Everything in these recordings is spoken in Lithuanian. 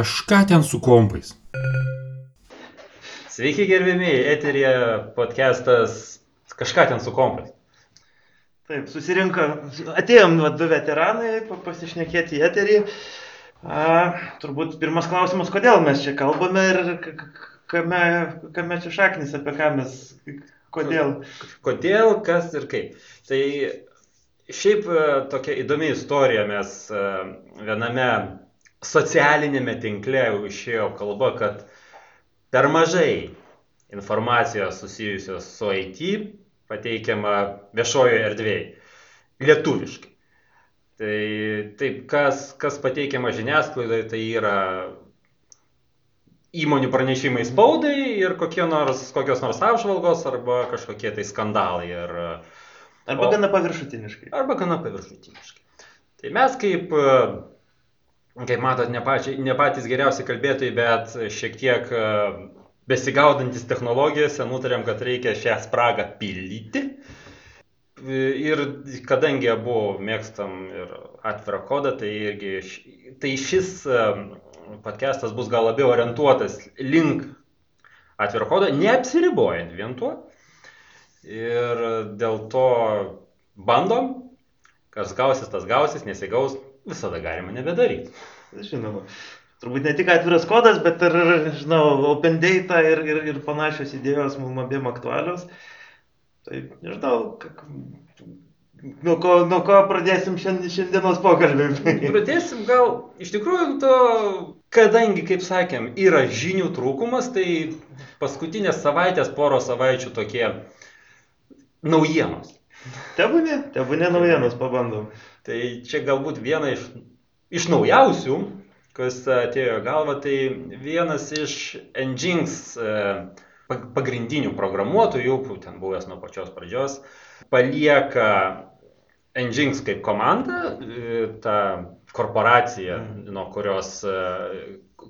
kažką ten su kompais. Sveiki gerbėmiai, eterija podcastas kažką ten su kompais. Taip, susirinko, atėjom va, du veteranai pa- pasišnekėti į eterį. A, turbūt pirmas klausimas, kodėl mes čia kalbame ir kame, kame čia šaknis, apie ką mes, kodėl. Kodėl, kas ir kaip. Tai šiaip e, tokia įdomi istorija mes e, viename socialinėme tinkle jau išėjo kalba, kad per mažai informacijos susijusios su IT pateikiama viešojoje erdvėje lietuviškai. Tai taip, kas, kas pateikiama žiniasklaidoje, tai yra įmonių pranešimai spaudai ir nors, kokios nors apžvalgos arba kažkokie tai skandalai. Ir, Arba O- gana paviršutiniškai. arba gana paviršutiniškai. Tai mes kaip, kaip matot, ne, pačiai, ne patys geriausi kalbėtojai, bet šiek tiek e, besigaudantis technologijose nutarėm, kad reikia šią spragą pildyti. E, Ir kadangi abu mėgstam ir atvirą kodą, tai, irgi, tai šis e, podcastas bus gal labiau orientuotas link atviro kodo, neapsiribojant vien tuo. Ir dėl to bandom, kas gausis, tas gausis, nesigaus, visada galima nebedaryti. Žinoma. Turbūt ne tik atviras kodas, bet ir, žinau, open data ir, ir, ir panašios idėjos mums abiem aktualios. Tai nežinau, kak- nuo ko, nuo ko pradėsim šiandien, šiandienos pokalbį. Pradėsim gal iš tikrųjų to, kadangi, kaip sakėm, yra žinių trūkumas, tai paskutinės savaitės, poro savaičių tokie naujienos. Tebūnė, tebūnė naujienos, pabandom. Tai čia galbūt viena iš, iš naujausių, kas atėjo į galvą, tai vienas iš Nginx e, pag- pagrindinių programuotojų, ten buvęs nuo pačios pradžios, palieka Nginx kaip komanda, e, tą korporaciją, nuo kurios, e,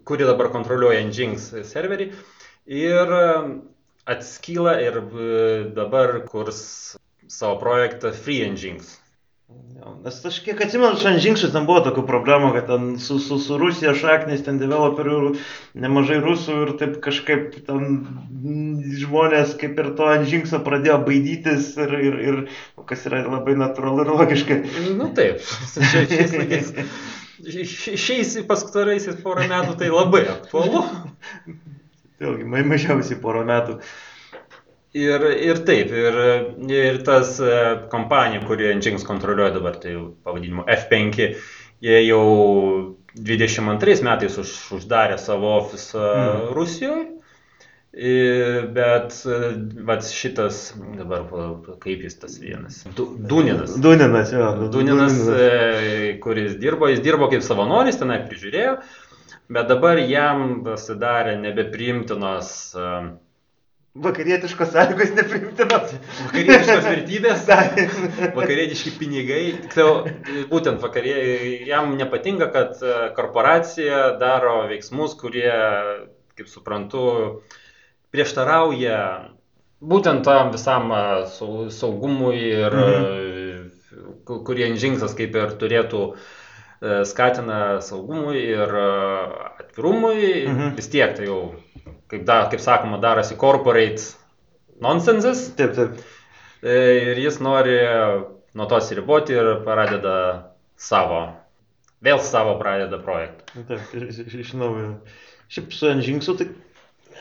kuri dabar kontroliuoja Nginx serverį. Ir atskyla ir dabar kurs savo projektą Free Nginx. Jo, Nes aš kiek atsimenu, žingsnis ten buvo tokių problemų, kad ten su, su, su Rusija šaknis, ten developerių nemažai rusų ir taip kažkaip ten žmonės kaip ir to ant žingsnio pradėjo baidytis ir, ir, ir kas yra labai natūralu ir logiška. Nu taip, šia- šiais laikais. ši- Šiais paskutaraisiais porą metų tai labai aktualu. Vėlgi, ma- mažiausiai porą metų. Ir, ir taip, ir, ir tas e, kompanija, kuri Nginx kontroliuoja dabar, tai pavadinimu F5, jie jau 22 metais už, uždarė savo ofisą Mm. Rusijoje. Bet e, vat šitas, dabar kaip jis tas vienas, Du- Duninas. Duninas, jo. Duninas, e, kuris dirbo, jis dirbo kaip savanoris, tenai prižiūrėjo, bet dabar jam pasidarė nebepriimtinos e, Vakarietiškos sąlygos neprimtinos. vakarietiškos vertybės, vakarietiški pinigai. Tiksliau, būtent vakarė, jam nepatinka, kad e, korporacija daro veiksmus, kurie, kaip suprantu, prieštarauja būtent tam visam e, sau- saugumui ir Mhm. kurie žingsas kaip ir turėtų e, skatina saugumui ir atvirumui, mhm. vis tiek tai jau, kaip, da, kaip sakoma, darosi corporate nonsensas Taip, taip. E, ir jis nori nuo to atsiriboti ir pradeda savo, vėl savo pradeda projektą. Taip, iš, naujo. Šiaip su Nžingsu, tai,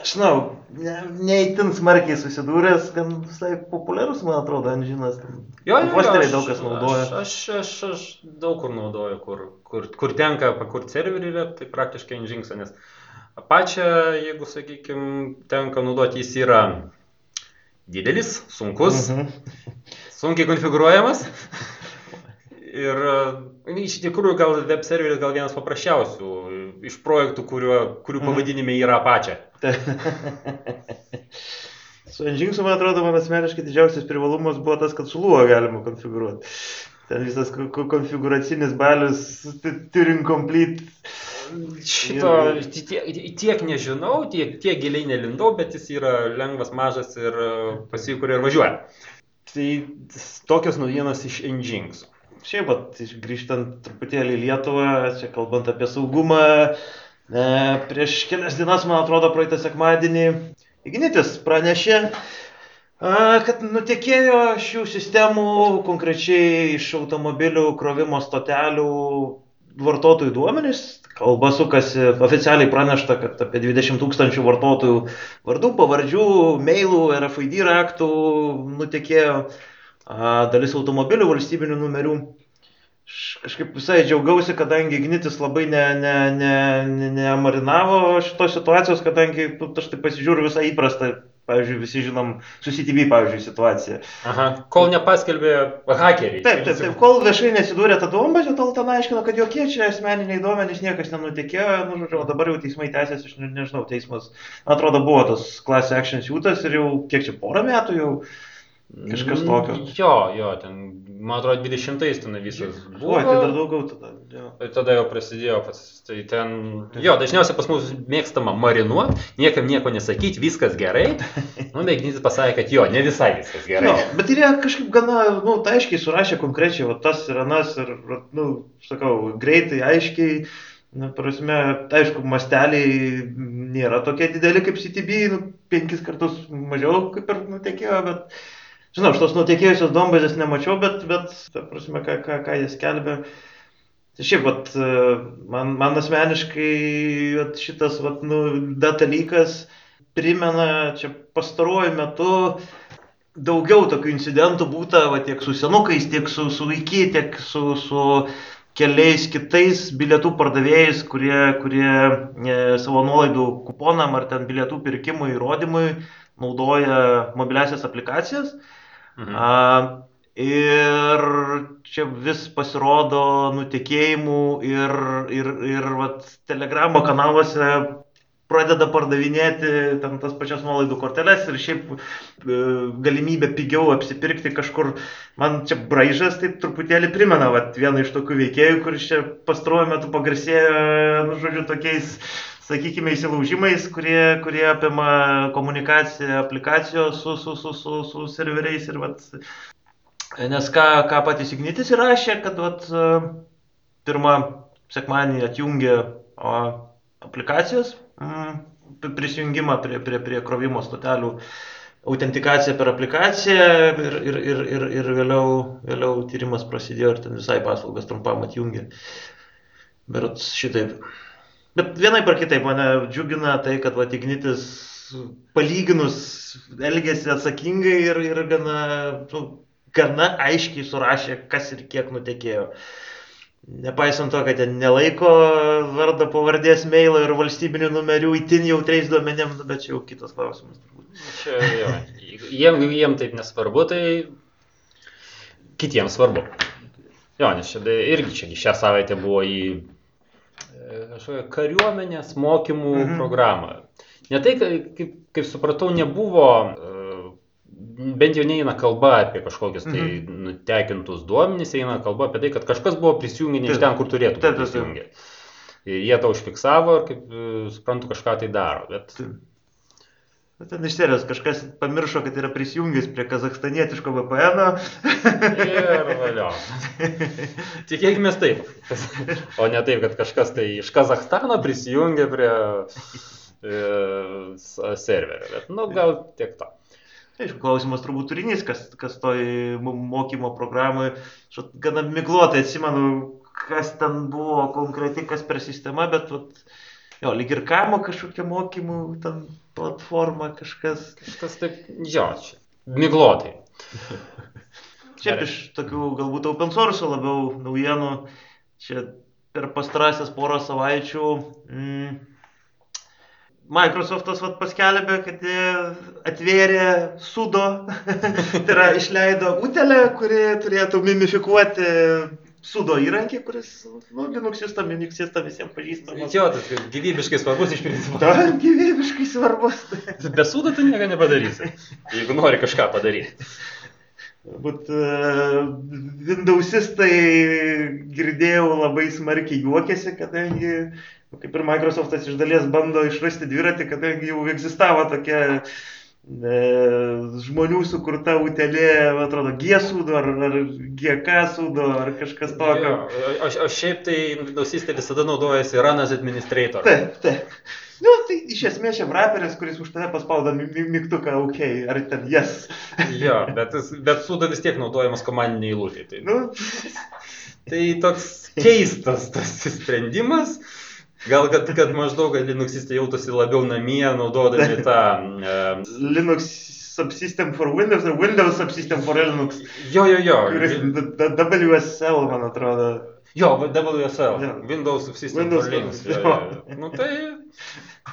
žinau, ne, neįtin smarkiai susidūręs, gan visai populiarus, man atrodo, Nžinas. Posteriai daug kas naudoja. Aš, aš, aš, aš daug kur naudoju, kur, kur, kur tenka pakurti serverį, tai praktiškai žingsą, nes pačią, jeigu, sakykime, tenka naudoti, jis yra didelis, sunkus, mhm. Sunkiai konfigūruojamas. Ir e, iš tikrųjų gal web serveris gal vienas paprasčiausių iš projektų, kurio, kurių Mhm. pavadinime yra apačia. Su Nžingsu, man atrodo, man asmeniškai didžiausias privalumas buvo tas, kad su Luo galima konfigūruoti. Ten visas ko- ko- konfiguracinis balius, turing complete. Šito tiek, tiek nežinau, tiek, tiek giliai nelindau, bet jis yra lengvas, mažas ir e, pasikuria ir važiuoja. Tai tokios naujienos iš Nginx. Šiaip, iš- grįžtant truputėlį į Lietuvą, čia kalbant apie saugumą, E, prieš kelias dienas, man atrodo, praeitą sekmadienį Ignitis pranešė, kad nutekėjo šių sistemų, konkrečiai iš automobilių krovimo stotelių vartotojų duomenys. Kalba sukasi, oficialiai pranešta, kad apie 20 tūkstančių vartotojų vardų, pavardžių, mailų, RFID raktų nutekėjo dalis automobilių valstybinių numerių. Kažkaip visai džiaugiausi, kadangi Ignitis labai nemarinavo ne, ne, ne, ne šitos situacijos, kadangi nu, aš taip pasižiūriu visą įprastą pavyzdžiui, visi žinom, susitybį, pavyzdžiui, situaciją. Aha, kol nepaskelbė hakeriai. Taip, taip, taip, kol viešai nesidūrė ta čia tol ten aiškino, kad jokie čia asmeniniai duomenys niekas nenutekėjo, nu, žodžiu, o dabar jau teismai tęsiasi, aš ne, nežinau, teismas, atrodo, buvo tas class action siūtas ir jau kiek čia porą metų jau Kažkas tokio. Mm, jo, jo, ten, man atrodo, 20-ais ten visas buvo. O, tai dar daugiau tada. Jo. Ir tada jau prasidėjo pats. Tai ten, jo, dažniausiai pas mus mėgstama marinuoti, niekam nieko nesakyti, viskas gerai. Nu, mėginis pasakė, kad jo, ne visai viskas gerai. Jo, bet ir jie kažkaip gana, nu, tai aiškiai surašė konkrečiai, o tas ir anas, ir, nu, sakau, greitai, aiškiai. Na, prasme, aišku, masteliai nėra tokie dideli kaip CTB, nu, penkis kartus mažiau kaip ir nutekėjo, bet Žinau, šitos nutekėjusios dombazės nemačiau, bet, bet, ta prasme, ką, ką, ką jis kelbė. Tai šiaip, vat, man, man asmeniškai vat, šitas vat, nu, dalykas primena čia pastaruoju metu daugiau tokių incidentų būta, va, tiek su senukais, tiek su, su vaiky, tiek su, su keliais kitais bilietų pardavėjais, kurie, kurie e, savo nuolaidų kuponam ar ten bilietų pirkimui įrodymui naudoja mobiliasias aplikacijas. Mhm. A, ir čia vis pasirodo nutekėjimų ir, ir, ir vat, telegramo kanaluose pradeda pardavinėti tam tas pačias nuolaidų korteles ir šiaip e, galimybė pigiau apsipirkti kažkur. Man čia braižas tai truputėlį primena vat, vieną iš tokių veikėjų, kuris čia pastaruoju metu pagarsėjo, nu, žodžiu, tokiais sakykime, įsilaužimais, kurie, kurie apima komunikaciją aplikacijos su, su, su, su, su serveriais. Ir, vat, nes ką, ką patys Ignitis įrašė, kad vat, pirmą sekmanį atjungė aplikacijas, mm, prisijungimą prie, prie, prie krovimo stotelių, autentikaciją per aplikaciją ir, ir, ir, ir, ir vėliau, vėliau tyrimas prasidėjo ir ten visai paslaugas trumpam atjungė. Bet šitaip. Bet vienai par kitaip mane džiugina tai, kad Vatignitis palyginus elgėsi atsakingai ir, ir gana, nu, gana aiškiai surašė, kas ir kiek nutekėjo. Nepaisant to, kad ten nelaiko vardo pavardės mailo ir valstybinių numerių įtin jautriais duomenėm, nu, bet čia jau kitas klausimas. Čia jo, jiem, jiem taip nesvarbu, tai kitiems svarbu. Jo, nes čia irgi čia šią savaitę buvo į kažkokią kariuomenės mokymų mhm. programą. Ne tai, kaip, kaip supratau, nebuvo, e, bent jau neina kalba apie kažkokius tai mhm. nutekintus duomenys, eina kalba apie tai, kad kažkas buvo prisijungę ne iš ten, kur turėtų būti prisijungę. Jie tą užfiksavo ir, kaip e, suprantu, kažką tai daro. Bet... Taip. Ten iš serijos kažkas pamiršo, kad yra prisijungęs prie kazakstanietiško VPN. Ir valio. Tikėkime taip. O ne taip, kad kažkas tai iš Kazakstano prisijungia prie e, serverio. Bet, nu, gal tiek to. Aišku, klausimas turbūt turinys, kas, kas toj mokymo programai. Aš gana miglotai atsimenu, kas ten buvo konkreti, kas per sistema, bet vat, jo, lyg ir kamo kažkokia mokymų ten platforma kažkas. Kažkas taip, jo, čia. Miglotai. Šiaip iš tokių galbūt open source labiau naujienų, čia per pastarąsias porą savaičių mm, Microsoftas vat, paskelbė, kad atvėrė sudo, tai yra išleido utelę, kuri turėtų mimifikuoti sudo įrankį, kuris, nu, Unix sistema visiems pažįstamas. Jo, tas gyvybiškai svarbus iš principo. Ta, gyvybiškai svarbus. Be sudo tu nieko nepadarysi, jeigu nori kažką padaryti. Bet uh, Windowsistai girdėjau labai smarkiai juokėsi, kadangi, kaip ir Microsoftas iš dalies bando išrasti dviratį, kadangi jau egzistavo tokia e, žmonių sukurta utelė, atrodo, G sūdo ar, ar GK sūdo ar kažkas tokio. O, o šiaip tai Windows System visada naudojasi Run as Administrator. Taip, taip. Nu, tai iš esmės šiam raperis, kuris už tave paspaudo mygtuką OK, ar ten yes. Jo, bet, bet suda vis tiek naudojamas komandiniai eilutė. Tai, Nu, tai toks keistas tas sprendimas. Gal kad, kad maždaug kad Linuxistai jautųsi labiau namie, naudodami tą... E, Linux subsystem for Windows ir Windows subsystem for Linux. jo, jo, jo. Kuris WSL, man atrodo. Jo, WSL. Jo. Windows System Windows for Linux. jo. Jo, jo. Nu tai,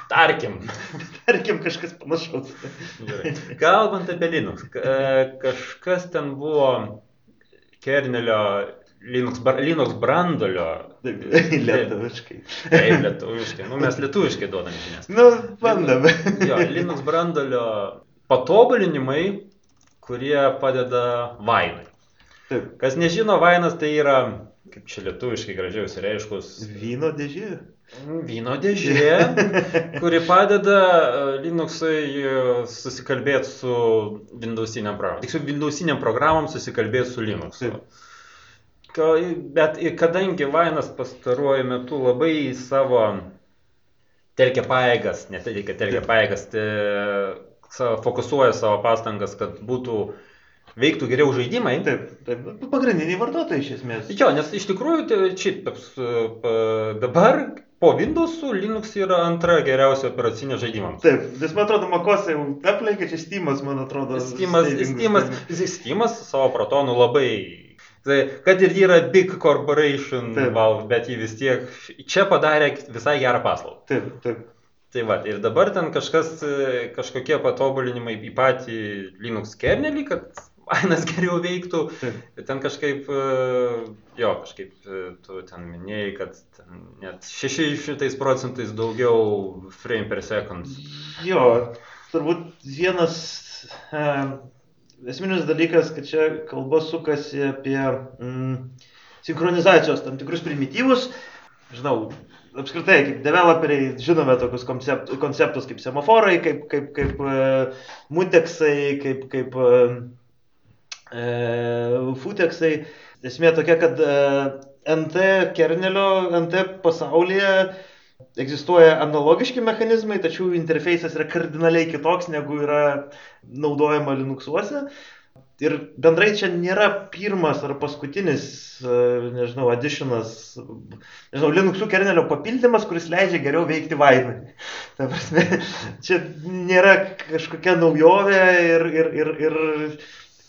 tarkim. Tarkim, kažkas panašaus. Gerai. Kalbant apie Linux, e, kažkas ten buvo kernelio Linux, Linux brandolio. Lietuviškai. Taip, lietuviškai. Nu, mes lietuviškai duodame žinias. Nu, bandome. Jo, Linux brandolio patobulinimai, kurie padeda Vainui. Taip. Kas nežino, Vainas tai yra, kaip čia lietuviškai gražiau įsireiškus, Vyno dėžė. vyno dėžė, kuri padeda e, Linuxui e, susikalbėti su Windowsiniam programom. Tiksliau, Windowsiniam programom susikalbėti su Linuxu. Taip. Ka- Bet kadangi Vainas pastaruoju metu labai savo telkia paėgas, ne telkia, telkia paėgas, te, savo, fokusuoja savo pastangas, kad būtų veiktų geriau žaidimai. Taip, taip. Pagrindiniai vartotojai iš esmės. Jo, nes iš tikrųjų tai toks, e, dabar po Windows'ų Linux yra antra geriausia operacinė žaidimams. Taip, nes man atrodo, Makosai jau aplenkė, čia Steamas, man atrodo. Steamas, Steamas. Steamas savo protonų labai. Tai, kad ir yra big corporation, Taip. Valve, bet jį vis tiek čia padarė visai gerą paslaugą. Taip, taip. Tai va, ir dabar ten kažkas, kažkokie patobulinimai į patį Linux kernelį, kad Vainas geriau veiktų. taip. Ten kažkaip, e, jo, kažkaip e, tu ten minėjai, kad ten net 600 procentais daugiau frame per second. Jo, turbūt vienas e, esminis dalykas, kad čia kalba sukasi apie mm, sinchronizacijos tam tikrus primityvus. Žinau, apskritai, kaip developeriai žinome tokius koncept, konceptus kaip semaforai, kaip, kaip, kaip e, muteksai, kaip, kaip e, e, futeksai. Esmė tokia, kad e, NT kernelio, NT pasaulyje egzistuoja analogiški mechanizmai, tačiau interfejsas yra kardinaliai kitoks negu yra naudojama Linuxuose. Ir bendrai čia nėra pirmas ar paskutinis, e, nežinau, additionas, nežinau, Linuxų kernelio papildymas, kuris leidžia geriau veikti vainai. Ta prasme, čia nėra kažkokia naujovė ir, ir, ir, ir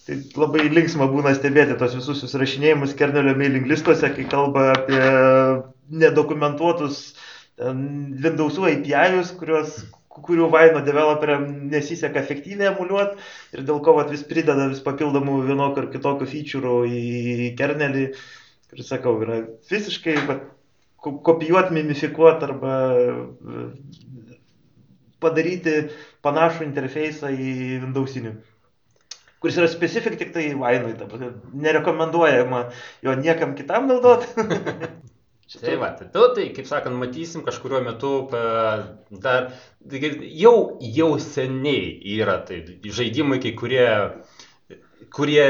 tai labai linksma būna stebėti tos visus susirašinėjimus kernelio mailing listuose, kai kalba apie nedokumentuotus ten Windows'ų API'us, kuriuos kurių Vaino developeriam nesiseka efektyviai emuliuoti ir dėl ko vat, vis prideda vis papildomų vienokių ar kitokių feature'ų į kernelį, kuris, sakau, yra visiškai vat, ko- kopijuoti, mimifikuoti arba padaryti panašų interfejsą į Windows'inį kuris yra specifik tik tai Vainui, nerekomenduojama jo niekam kitam naudoti. Tai va, tai tu, tai kaip sakant, matysim kažkuriuo metu, dar, jau, jau seniai yra tai žaidimai, kai kurie, kurie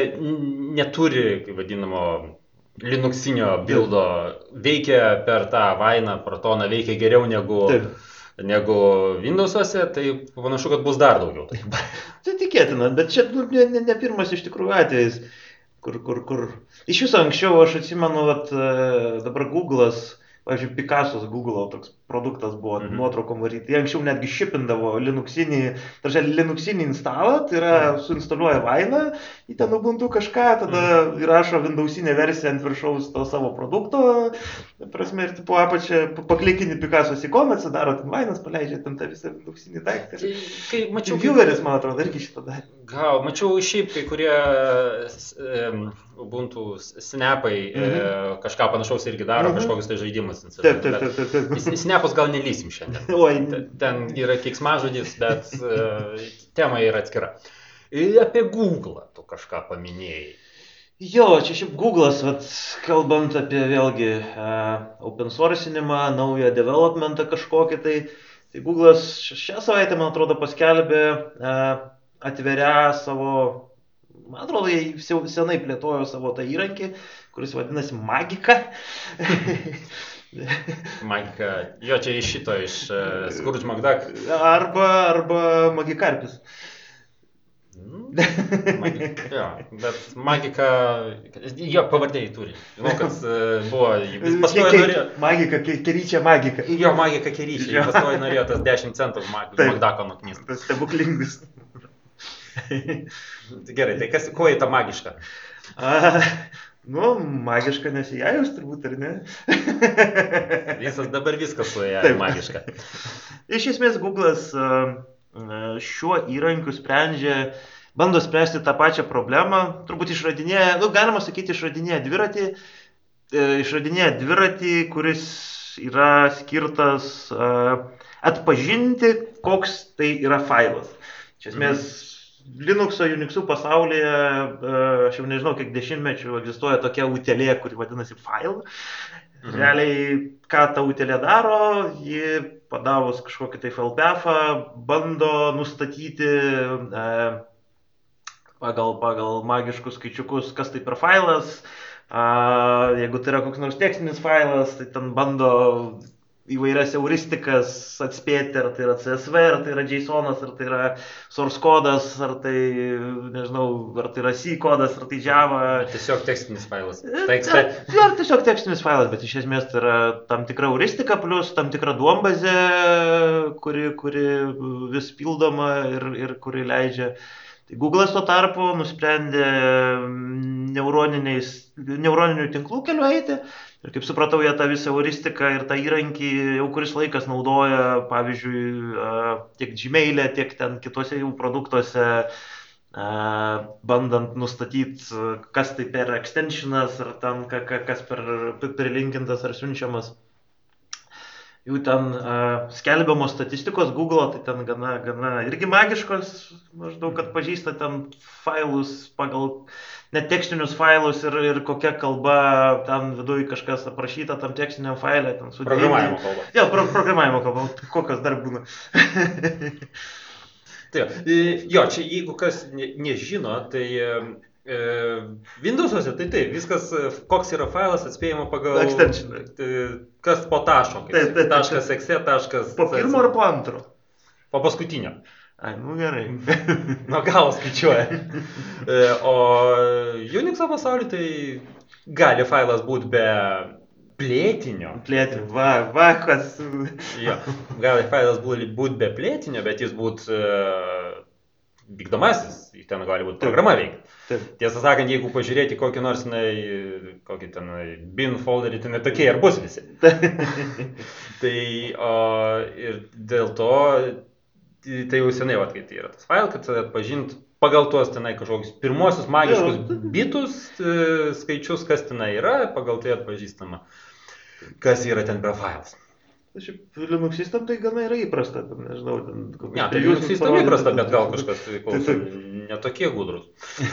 neturi, kaip vadinamo, Linuxinio bildo, veikia per tą Vainą, Protoną, veikia geriau negu, Taip. negu Windows'uose, tai panašu, kad bus dar daugiau. Tai. Tai tikėtina, bet čia nu, ne, ne, pirmas iš tikrųjų atvejis, kur, kur, kur. Iš viso anksčiau aš atsimenu, kad dabar Google'as, pavyzdžiui, Picasso's Google toks produktas buvo Mhm. nuotraukom varyti. Jie anksčiau netgi šipindavo Linuxinį, tarsi Linuxinį instalą, tai yra Mhm. suinstaliuoja Vainą, į ten Ubuntu kažką, tada Mhm. įrašo Windowsinę versiją ant viršaus to savo produkto, prasme, ir tipo apačią pa- paklikini Picasso's ikoną, atsidaro ten Vainas, paleidžia ten tą visą Windowsinį daiktą. Tai, kai mačiau, vieweris, man atrodo, irgi šitą darė. Gal, mačiau šiaip kai kurie em, Ubuntu snapai mhm. e, kažką panašaus irgi daro, mhm. kažkokius tai žaidimus. Taip, taip, taip, taip. taip. Snapus gal nelysim šiandien. Oi, Te- Ten yra kiksmažodis, bet e, tema yra atskira. Ir apie Google tu kažką paminėjai. Jo, čia šiaip Google'as, vat, kalbant apie vėlgi uh, open sourcinimą, naują developmentą kažkokį, tai, tai Google'as šią savaitę, man atrodo, paskelbė uh, atveria savo, man atrodo, jie jau senai plėtojo savo tą įrankį, kuris vadinasi Magika. Magika, jo čia iš šito, iš uh, Skurge Magdak. Arba, arba Magikarpis. Magika, jo, bet Magika, jo pavardėjai turi. Žinau, kad uh, buvo, jis pastojo norėjo. Magika, keryčia magika. Jo, Magika keryčia, jis pastojo norėjo tas 10 centų. Magdako nuknysti. Tas stebuklingas. Gerai, tai kas, kuo į tą magišką? Nu, magiška nesijajus turbūt, ar ne? Visas dabar viskas su ja Taip. magiška. Iš esmės, Google'as šiuo įrankiu sprendžia, bando spręsti tą pačią problemą, turbūt išradinėja, nu, galima sakyti, išradinėja dviratį, e, išradinėja dviratį, kuris yra skirtas atpažinti, koks tai yra failas. Iš esmės, Linuxo, Unixų pasaulyje, e, aš jau nežinau, kiek dešimtmečių egzistuoja tokia utelė, kuri vadinasi file. Mhm. Realiai, ką ta utelė daro, ji padavus kažkokį tai filpefą, bando nustatyti e, pagal, pagal magiškus skaičiukus, kas tai per failas. A, jeigu tai yra koks nors tekstinis failas, tai ten bando įvairias euristikas atspėti, ar tai yra CSV, ar tai yra JSONas, ar tai yra source kodas, ar tai, nežinau, ar tai yra C kodas, ar tai Java. Tiesiog tekstinis failas. Tai TXT. ar tiesiog tekstinis failas, bet iš esmės tai yra tam tikra euristika plus tam tikra duombazė, kuri, kuri vis pildoma ir, ir kuri leidžia. Tai Google'as tuo tarpu nusprendė neuroniniais, neuroninių tinklų keliu eiti. Ir kaip supratau, jie tą visą euristiką ir tą įrankį jau kuris laikas naudoja, pavyzdžiui, tiek Gmail'e, tiek ten kitose jų produktuose, bandant nustatyti, kas tai per extensionas, ar ten ka- ka- kas per perlinkintas ar siunčiamas. Jų ten a, skelbiamos statistikos Google, tai ten gana, gana irgi magiškos, maždaug atpažįsta ten failus pagal net tekstinius failus ir, ir kokia kalba ten viduje kažkas aprašyta tam tekstiniam failė. Ten sudėjimai. Programavimo kalba. Jo, pro, programavimo kalba, kokios dar būna. Tai, jo, čia jeigu kas ne, nežino, tai e, e, Windows'uose tai taip, viskas, koks yra failas atspėjama pagal... Extension. E, Kas po taško. Taip, taip, Taškas exe, taškas... Po pirmo ar po antro? Po paskutinio. Ai, nu gerai. Nuo galo skaičiuoja. E, o Unix'o pasaulyje tai gali failas būti be plėtinio. Plėti, va, va, kas. Jo, gali failas būti būt be plėtinio, bet jis būtų uh, vykdomasis, ten gali būti programa veikti. Taip. Tiesą sakant, jeigu pažiūrėti kokį nors, na, kokį ten bin folderį, tai netokie ir bus visi. tai o, ir dėl to, tai jau senai, va, kai tai yra tas failas, kad atpažint pagal tuos tenai kažkokius pirmosius magiškus bitus e, skaičius, kas tenai yra, pagal tai atpažįstama, kas yra ten per failas. Šiaip Linuxistam tai gana yra įprasta, ten, nežinau, ten kokius Ne, tai parodyti, įprasta, bet gal kažkas tai Taip, netokie gudrus,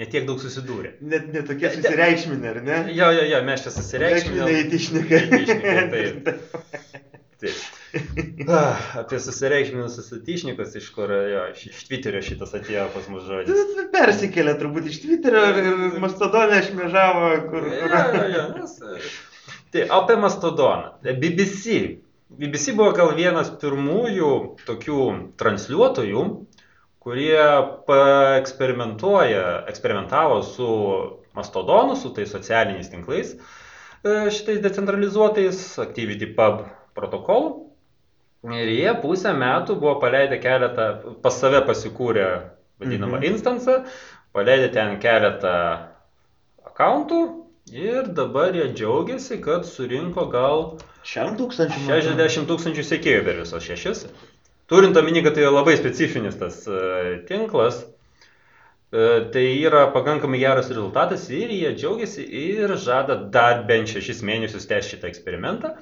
netiek daug susidūrė. Net netokie susireikšminė, ar ne? Jo, jo, jo, mes čia susireikšminę. Įtišnikai. Įtišnikai, Taip. Ah, Apie susireikšminusius atyšnikus, iš kur, jo, iš, Twitterio šitas atėjo pas mus žodis. Persikėlė turbūt iš Twitterio ir Mastodonė šmežavo, kur... Jo, nes, e, Tai apie Mastodoną. BBC. BBC buvo gal vienas pirmųjų tokių transliuotojų, kurie eksperimentavo su Mastodonu, su tais socialiniais tinklais, e, šitais decentralizuotais ActivityPub protokolu. Ir jie pusę metų buvo paleidę keletą, pas save pasikūrę vadinamą Mhm. instansą, paleidę ten keletą akauntų ir dabar jie džiaugiasi, kad surinko gal Šiam tūkstančiui. man atrodo. 60 tūkstančių sekėjų per visos šešis. Turint omeny, kad tai labai specifinis tas e, tinklas, e, tai yra pakankamai geras rezultatas ir jie džiaugiasi ir žada dar bent šešis mėnesius tęsti šitą eksperimentą,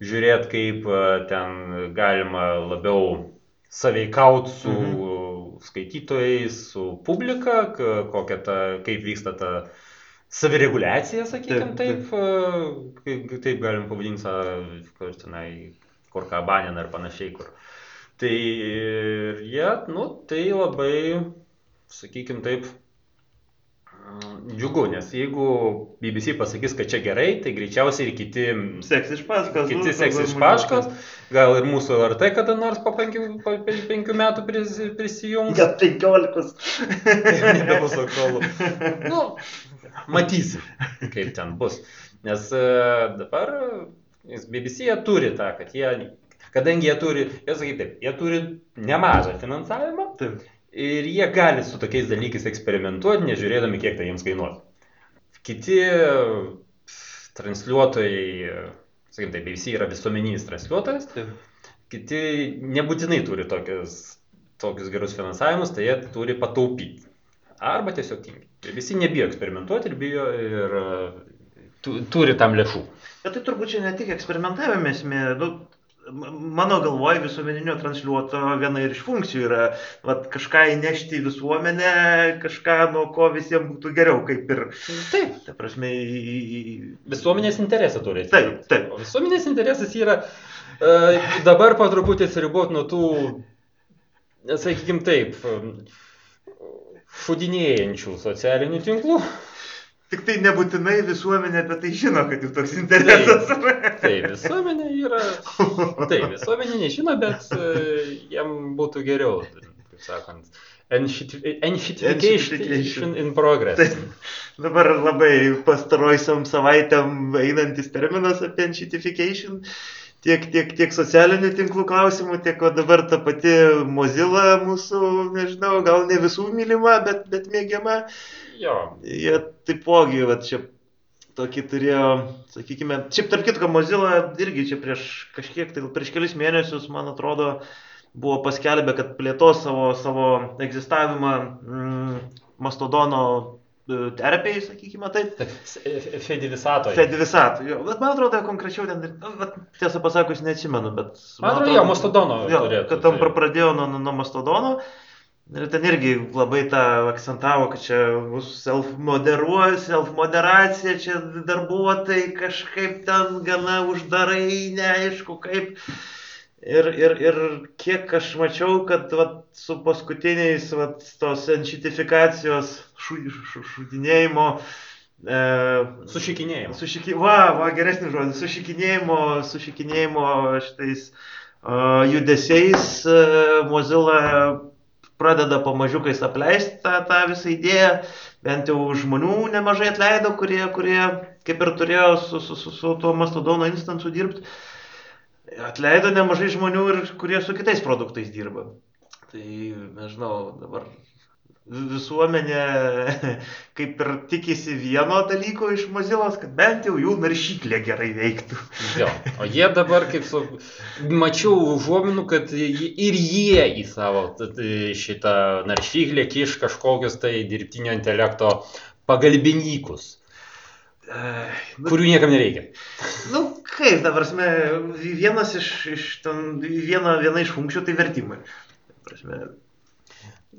žiūrėti, kaip e, ten galima labiau saveikauti su Mhm. skaitytojais, su publika, kokia ta, kaip vyksta ta savireguliacija, sakykime, Taip, taip, taip, kaip, taip galim pavadinti, kur tenai, kur ką banina ir panašiai, kur Tai ir jie, nu, tai labai, sakykim taip, mm, džiugu, nes jeigu BBC pasakys, kad čia gerai, tai greičiausiai ir kiti, Seks iš paskos. kiti nu, seks iš žmonių paškos, gal ir mūsų LRT kada nors po penkių, po pe- penkių metų pris, prisijungs. Net 15. nebebus aktualu. Nu, matysim, kaip ten bus. Nes e, dabar BBC jie turi tą, kad jie, kadangi jie turi, jie sakyt taip, jie turi nemažą finansavimą Taip. ir jie gali su tokiais dalykais eksperimentuoti, nežiūrėdami, kiek tai jiems kainuos. Kiti transliuotojai, sakykim taip, BBC yra visuomeninis transliuotojas, Taip. kiti nebūtinai turi tokius, tokius gerus finansavimus, tai jie turi pataupyti. Arba tiesiog tingi. Visi nebijo eksperimentuoti ir bijo ir e, tu, turi tam lėšų. Bet tai turbūt čia ne tik eksperimentavime esmė. Nu, mano galvoje visuomeninio transliuotojo viena ir iš funkcijų yra vat, kažką įnešti į visuomenę, kažką nuo ko visiems būtų geriau, kaip ir. Taip. Ta prasme, į... Visuomenės interesą turi. Taip, taip. O visuomenės interesas yra e, dabar po truputį atsiriboti nuo tų, sakykime taip, šudinėjančių socialinių tinklų. Tik tai nebūtinai visuomenė apie tai žino, kad jų toks interesas. Tai visuomenė yra. Tai visuomenė nežino, bet e, jam būtų geriau, kaip sakant. Enshit- Enshitification in progress. Taip. Dabar labai pastaroisiam savaitėm einantis terminas apie enshitification. Tiek, tiek, tiek socialinių tinklų klausimų, tiek dabar ta pati Mozilla mūsų, nežinau, gal ne visų mylima, bet, bet mėgiama. Jo. Jie taipogi, va čia tokį turėjo, sakykime, šiaip tarp kitko, Mozilla irgi čia prieš kažkiek, tai prieš kelis mėnesius, man atrodo, buvo paskelbę, kad plėtos savo, savo egzistavimą mm, Mastodono terpėjai, sakykime taip. Fedivisatoje. Fedivisat. Jo, bet man atrodo, konkrečiau ten, ir- nu, tiesą pasakius, neatsimenu, bet... Man atrodo, jo, Mastodono Jo, turėtų, kad tam turėtų. pradėjo nuo, nuo Mastodono. Ir ten irgi labai tą akcentavo, kad čia bus self-moderuoja, self-moderacija, čia darbuotojai kažkaip ten gana uždarai, neaišku kaip. Ir, ir, ir kiek aš mačiau, kad vat, su paskutiniais vat, tos enšitifikacijos šu, šu, šudinėjimo. E, Sušikinėjimas. Sušiki... Va, va, geresnis žodis. Sušikinėjimo, sušikinėjimo šitais uh, judesiais uh, Mozilla pradeda pamažiukais apleisti tą, tą visą idėją. Bent jau žmonių nemažai atleido, kurie, kurie kaip ir turėjo su, su, su, su tuo Mastodono instansu dirbti. Atleido nemažai žmonių ir kurie su kitais produktais dirba. Tai, nežinau, dabar visuomenė kaip ir tikisi vieno dalyko iš Mozilos, kad bent jau jų naršyklė gerai veiktų. Jo. O jie dabar, kaip su... Mačiau užuominų, kad ir jie į savo šitą naršyklę kiš kažkokius tai dirbtinio intelekto pagalbinykus, Nu, kurių niekam nereikia. nu kaip, ta prasme, vienas iš, iš ten, viena, viena iš funkcijų tai vertimai. Ta Prasme,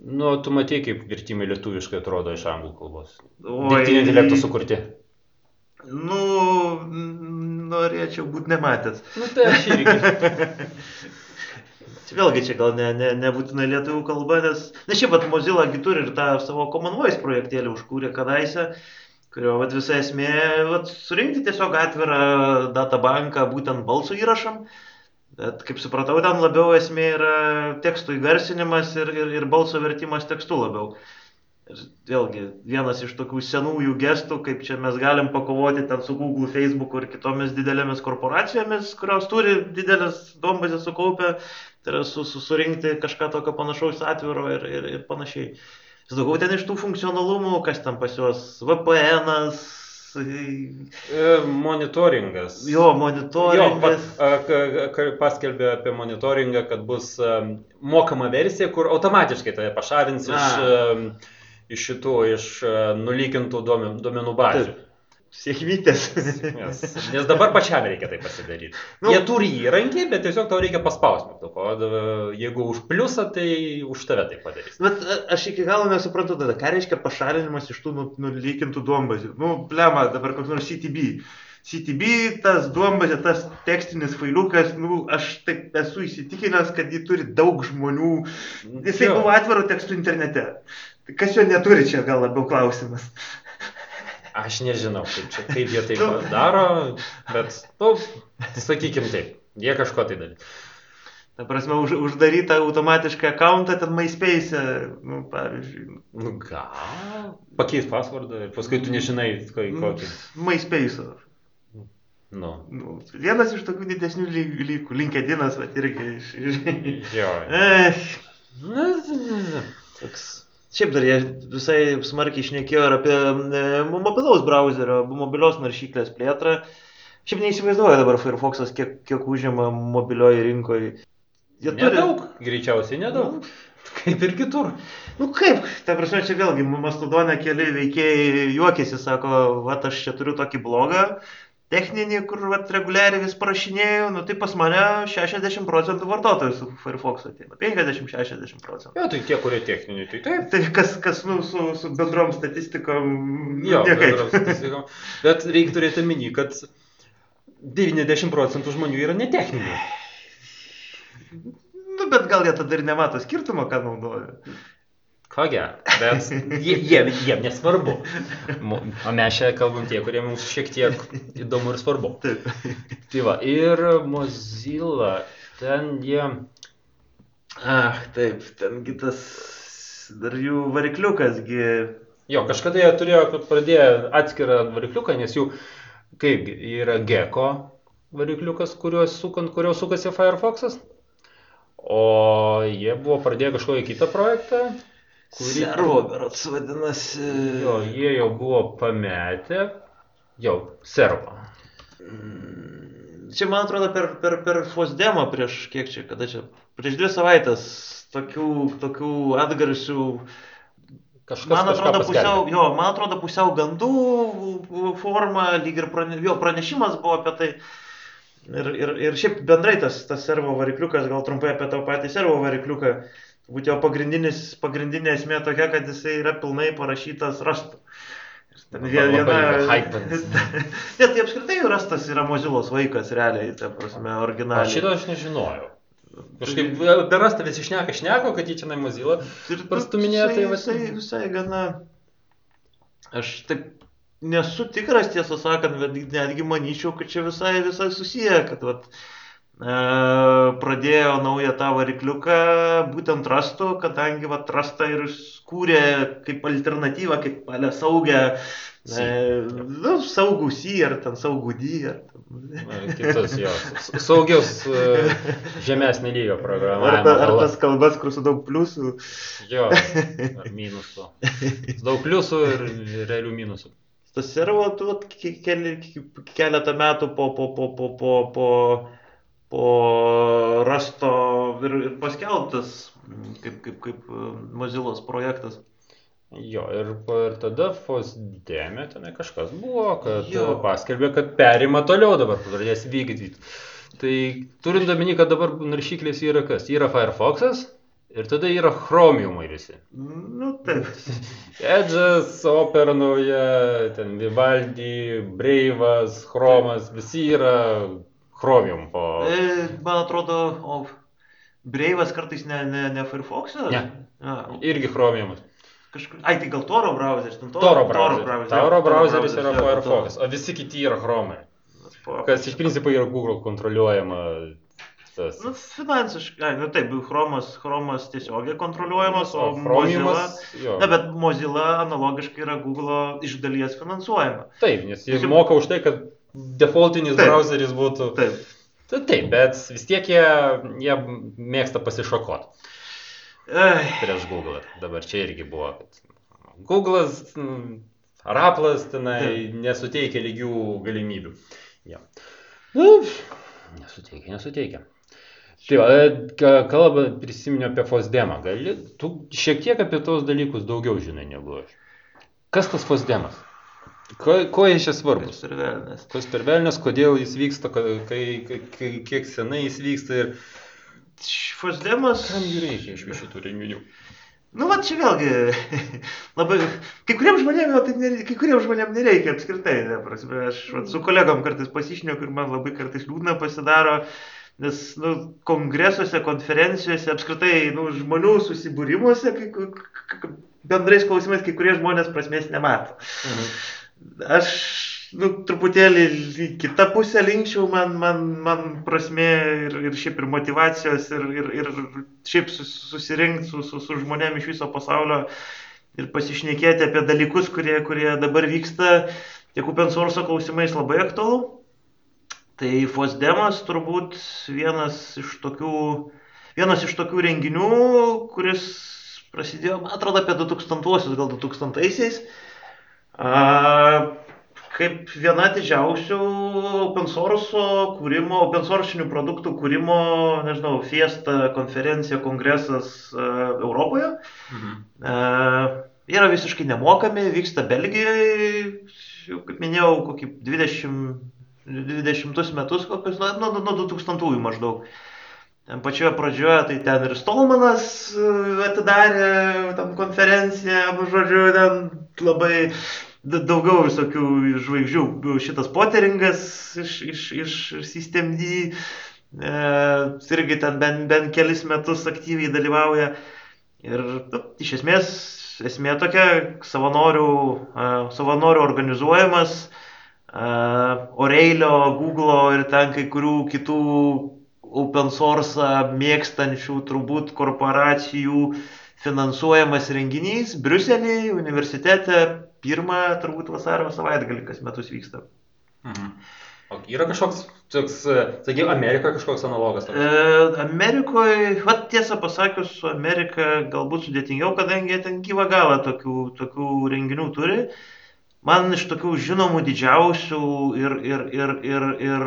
Nu, tu matai, kaip vertimai lietuviškai atrodo iš anglų kalbos. Dirbtinio intelekto sukurti. Nu, norėčiau būti nematęs. Nu, tai aš irgi. Vėlgi čia gal ne, ne, nebūtinai lietuvių kalba, nes, nes šiaip pat Mozilla turi ir tą savo Common Voice projektėlį užkūrė kadaise, kurio vat, visa esmė vat, surinkti tiesiog atvirą databanką būtent balsų įrašam. Bet kaip supratau, ten labiau esmė yra tekstų įgarsinimas ir, ir, ir balso vertimas tekstu labiau. Ir vėlgi, vienas iš tokių senųjų gestų, kaip čia mes galim pakovoti ten su Google, Facebook ir kitomis didelėmis korporacijomis, kurios turi didelės duombazės sukaupę, tai yra su, su, surinkti kažką tokio panašaus atviro ir, ir, ir panašiai. Vis daugiau ten iš tų funkcionalumų, kas ten pas juos, VPN'as, E, Monitoringas. jo Jo, monitoringas. pa- a, ka- ka- paskelbė apie monitoringą, kad bus mokama versija, kur automatiškai tave pašalins iš, iš šitų, iš nulykintų duomen- duomenų bazių. Sėkmytės. Nes, nes dabar pačiam reikia tai pasidaryti. Nu. Jie turi įrankį, bet tiesiog tau reikia paspausti. O da- jeigu už pliusą, tai už tave tai padarys. Bet a, aš iki galo nesuprantu tada, ką reiškia pašalinimas iš tų nu- nulykintų duombazių. Nu, blema, dabar koks nors CTB. CTB, tas duombazė, tas tekstinis failiukas, nu, aš taip esu įsitikinęs, kad jį turi daug žmonių. Jisai Jo. buvo atviru tekstu internete. Kas jo neturi, čia gal labiau klausimas. Aš nežinau, kaip, čia, kaip jie tai daro, bet, nu, sakykim taip, jie kažko tai darė. Ta prasme, už, uždarytą automatišką akantą ten MySpace, nu, pavyzdžiui. Nu, gal. Pakeis pasvardą ir paskui tu nežinai, ko- kokį. MySpace. Nu. Nu, vienas iš tokių didesnių lygų. LinkedInas, va, irgi iš... Jo. Eh, Na, toks. Šiaip dar jie visai smarkiai išnekėjo ir apie e, mobilaus browserio, mobilios naršyklės plėtrą. Šiaip neįsivaizduoju dabar Firefox'as, kiek, kiek užima mobilioje rinkoje. Jie Nedaug, greičiausiai nedaug. Kaip ir kitur. Nu kaip, ta prasme, čia vėlgi Mastodone keli veikėjai juokėsi, sako, va, aš čia turiu tokį blogą techninį, kur va, reguliariai vis parašinėjau, nu tai pas mane 60 procentų vartotojų su Firefox ateina, 50-60 procentų. Jo, tai tie, kurie techniniai, tai taip. Tai kas, kas nu, su, su bendrom statistikom, nu, Jo, niekaip. bendrom statistikom. bet reikia turėti omeny, kad 90 procentų žmonių yra netechniniai. Nu, bet gal jie tada ir nemato skirtumo, ką naudoja. Ko gero, bet jie, jie, jiem nesvarbu. O mes čia kalbam tie, kurie mums šiek tiek įdomu ir svarbu. Taip. Tai va, ir Mozilla, ten jie, Ach, taip, tengi tas dar jų varikliukasgi. jo, kažkada jie turėjo, kad pradėjo atskirą varikliuką, nes jų, kaip, yra Gecko varikliukas, kuriuo sukant, kurio sukasi Firefox'as. O jie buvo pradėję kažkokį kitą projektą, kurį... Servo, berots vadinasi. Jo, jie jau buvo pametę, jau, servo. Mm, Čia, man atrodo, per, per, per Fosdemą prieš kiek čia, kada čia, prieš dvi savaitės tokių, tokių atgarsių, Kažkas man atrodo, pusiau, jo, man atrodo, pusiau gandų forma, lyg ir prane, jo, pranešimas buvo apie tai. Ir, ir, ir šiaip bendrai tas, tas servo varikliukas, gal trumpai apie tą patį servo varikliuką, turbūt jo pagrindinis, pagrindinė esmė tokia, kad jisai yra pilnai parašytas rastu. Ir ten vie- Labai hypins. Ne, tai apskritai rastas yra Mozilos vaikas, realiai, ta prasme, originaliai. šito aš nežinojau. Kažkaip per rastą visi šneka, šneka, kad jį čia Mozilla. Ir Prastuminėja, tai va- visai, visai gana. Aš taip nesu tikras, tiesą sakant, bet netgi manyčiau, kad čia visai, visai susiję, kad vat, pradėjo naują tą varikliuką būtent rastų, kadangi vat, rastą ir skūrė kaip alternatyvą, kaip palę saugę, e, nu, saugų C ar ten saugų D. Ar ten, Kitus jo. s- Saugius e, žemesnį lygio ar, programavimo. ta, ar tas kalbas, kur su daug pliusų. Jo, ar minusų. Daug pliusų ir realių minusų. Tas tu ke- keli, ke- keletą metų po, po, po, po, po, po, po rasto ir, ir paskelbtas mm, kaip, kaip, kaip e, Mozilos projektas. Jo, ir, ir tada Fosdemė tenai kažkas buvo, kad jo. paskelbė, kad perima toliau dabar, pradės vykdyti. Tai turint omeny, kad dabar naršyklės yra kas? Yra Firefox'as ir tada yra Chromiumai visi. Nu, taip. Edge'as, Opera nauja, ten Vivaldi, Breivas, Chromas, visi yra Chromium po... E, man atrodo, o Breivas kartais ne, ne, ne Firefox'as? Ne. A, Irgi Chromiumas. kažkur, ai, tai gal Toro browseris. ten Toro browseris. browseris, Toro jo, browseris yra Firefox, o visi kiti yra Chromai. Toro. Kas iš principo yra Google kontroliuojama. Tas. Nu, finansiškai, ai, nu taip, Chromas, Chromas tiesiogiai kontroliuojamas, o, O Mozilla. Jo. Na, bet Mozilla analogiškai yra Google iš dalies finansuojama. Taip, nes jie Šiaip- moka už tai, kad defaultinis Taip. browseris būtų. Taip. Tai taip, bet vis tiek jie, jie mėgsta pasišokoti Ai, prieš Google. Dabar čia irgi buvo, kad Google'as ar Apple'as tenai nesuteikia lygių galimybių. Ja. Nu, nesuteikia, nesuteikia. Tai va, ka- kalbą prisiminiau apie Fosdemą. Gali, tu šiek tiek apie tos dalykus daugiau žinai negu aš. Kas tas Fosdemas? Ko, ko jis čia svarbus? ir velnės. Kas per velnės, kodėl jis vyksta, kai, kai, kiek senai jis vyksta ir Fosdemas. kam jų reikia iš visų šitų renginių? Nu, va čia vėlgi, labai, kai kuriems žmonėms, tai nereikia, kai kuriems žmonėms nereikia apskritai, ne, prasme, aš va, su kolegom kartais pasišneku ir man labai kartais liūdna pasidaro, nes, nu, kongresuose, konferencijose, apskritai, nu, žmonių susibūrimuose, kai, bendrais klausimais, kai kurie žmonės prasmės nemato. Mhm. Aš nu, truputėlį kitą pusę linkčiau, man, man, man prasme ir, ir šiaip ir motivacijos, ir, ir, ir šiaip susirinkti su, su, su žmonėmis iš viso pasaulio ir pasišnekėti apie dalykus, kurie, kurie dabar vyksta, tiek open source klausimais labai aktualu. Tai Fosdemas turbūt vienas iš tokių, vienas iš tokių renginių, kuris prasidėjo, man atrodo, apie 2000-uosius, gal 2000-aisiais kaip viena didžiausių open source kūrimo, open source produktų kūrimo, nežinau, fiesta, konferencija, kongresas uh, Europoje. Mhm. Uh, yra visiškai nemokami, vyksta Belgijoje, jau kaip minėjau, kokį 20, 20 metus, kokius, nuo, nuo, nuo 2000 maždaug. Ten pačioje pradžioje, tai ten ir Stolmanas atidarė tam konferenciją, žodžiu, ten labai daugiau visokių žvaigždžių. Šitas Poteringas iš, iš, iš Systemd e, irgi ten bent, bent kelis metus aktyviai dalyvauja. Ir nu, iš esmės esmė tokia savanorių, e, savanorių organizuojamas e, Oreilio, Google ir ten kai kurių kitų open source mėgstančių turbūt korporacijų finansuojamas renginys Briuselį, universitete pirmą turbūt vasario savaitgalį kas metus vyksta. Mhm. O yra kažkoks, toks, sakykime, Amerikoje kažkoks analogas? E, Amerikoje, va tiesą pasakius, su Amerika galbūt sudėtingiau, kadangi ten gyvą galą tokių, tokių renginių turi. Man iš tokių žinomų didžiausių ir, ir, ir, ir, ir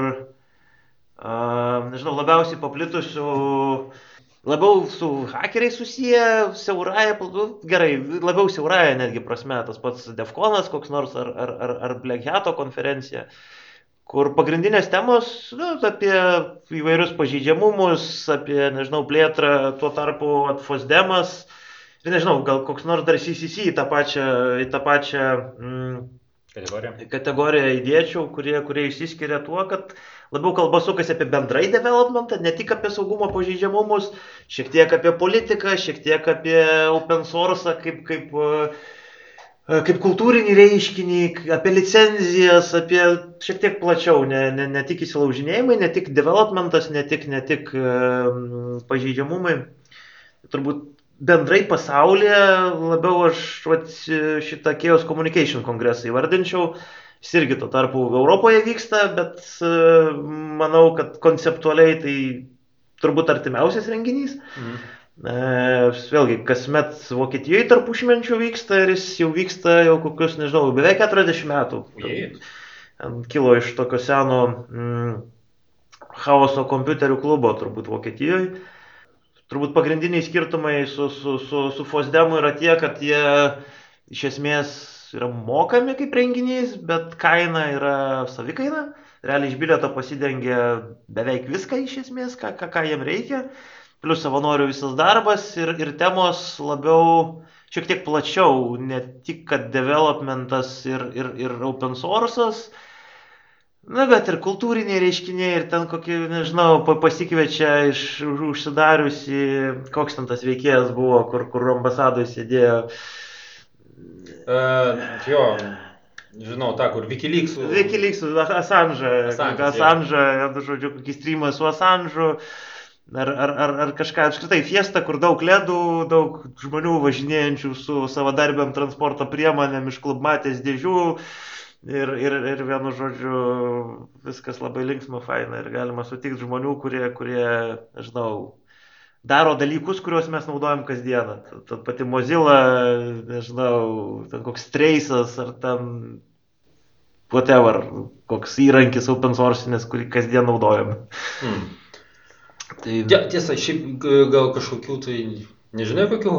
nežinau, labiausiai paplitusių labiau su hakeriais susiję, siauraja, gerai, labiau siauraja netgi prasme, tas pats Defconas koks nors ar, ar, ar, ar Black Hato konferencija, kur pagrindinės temos nu, apie įvairius pažeidžiamumus, apie, nežinau, plėtrą, tuo tarpu atfosdemas, ir nežinau, gal koks nors dar CCC į tą pačią, į tą pačią mm, kategoriją. kategoriją įdėčiau, kurie, kurie išsiskiria tuo, kad labiau kalba sukasi apie bendrai developmentą, ne tik apie saugumo pažeidžiamumus, šiek tiek apie politiką, šiek tiek apie open source kaip, kaip, e, kaip kultūrinį reiškinį, apie licenzijas, apie šiek tiek plačiau, ne, ne, ne tik įsilaužinėjimai, ne tik developmentas, ne tik, ne tik um, pažeidžiamumai. Turbūt bendrai pasaulyje labiau aš vat, šitą Chaos Communication kongresą įvardinčiau, Jis irgi tuo tarpu Europoje vyksta, bet e, manau, kad konceptualiai tai turbūt artimiausias renginys. Mm. E, vėlgi, kasmet Vokietijoje tarp užmenčių vyksta ir jis jau vyksta jau kokius, nežinau, beveik 40 metų. Ten kilo iš tokio seno mm, chaoso kompiuterių klubo turbūt Vokietijoje. Turbūt pagrindiniai skirtumai su, su, su, su Fosdemu yra tie, kad jie iš esmės yra mokami kaip renginys, bet kaina yra savikaina. Realiai iš bilieto pasidengia beveik viską iš esmės, ką, ką, ką jiem reikia. Plius savanorių visas darbas ir, ir temos labiau šiek tiek plačiau, ne tik kad developmentas ir, ir, ir open source'as, Na, bet ir kultūriniai reiškiniai, ir ten kokį, nežinau, pasikviečia iš užsidariusi, koks ten tas veikėjas buvo, kur, kur ambasadoje sėdėjo, Uh, jo, žinau, tą, kur Wikileaks. Wikileaks, Assange, Assange, Assange žodžiu, kokį streamą su Assange. Ar, ar, ar, ar kažką apskritai fiesta, kur daug ledų, daug žmonių važinėjančių su savadarbiam transporto priemonėm iš klubmatės dėžių. Ir, ir, ir vienu žodžiu, viskas labai linksma, faina ir galima sutikti žmonių, kurie, kurie, nežinau, daro dalykus, kuriuos mes naudojam kasdieną. Ta pati Mozilla, nežinau, ten koks Trace'as ar ten whatever, koks įrankis open source'inės, kurį kasdien naudojam. Hmm. Tai... Ja, tiesa, šiaip gal kažkokių tai, nežinau, kokių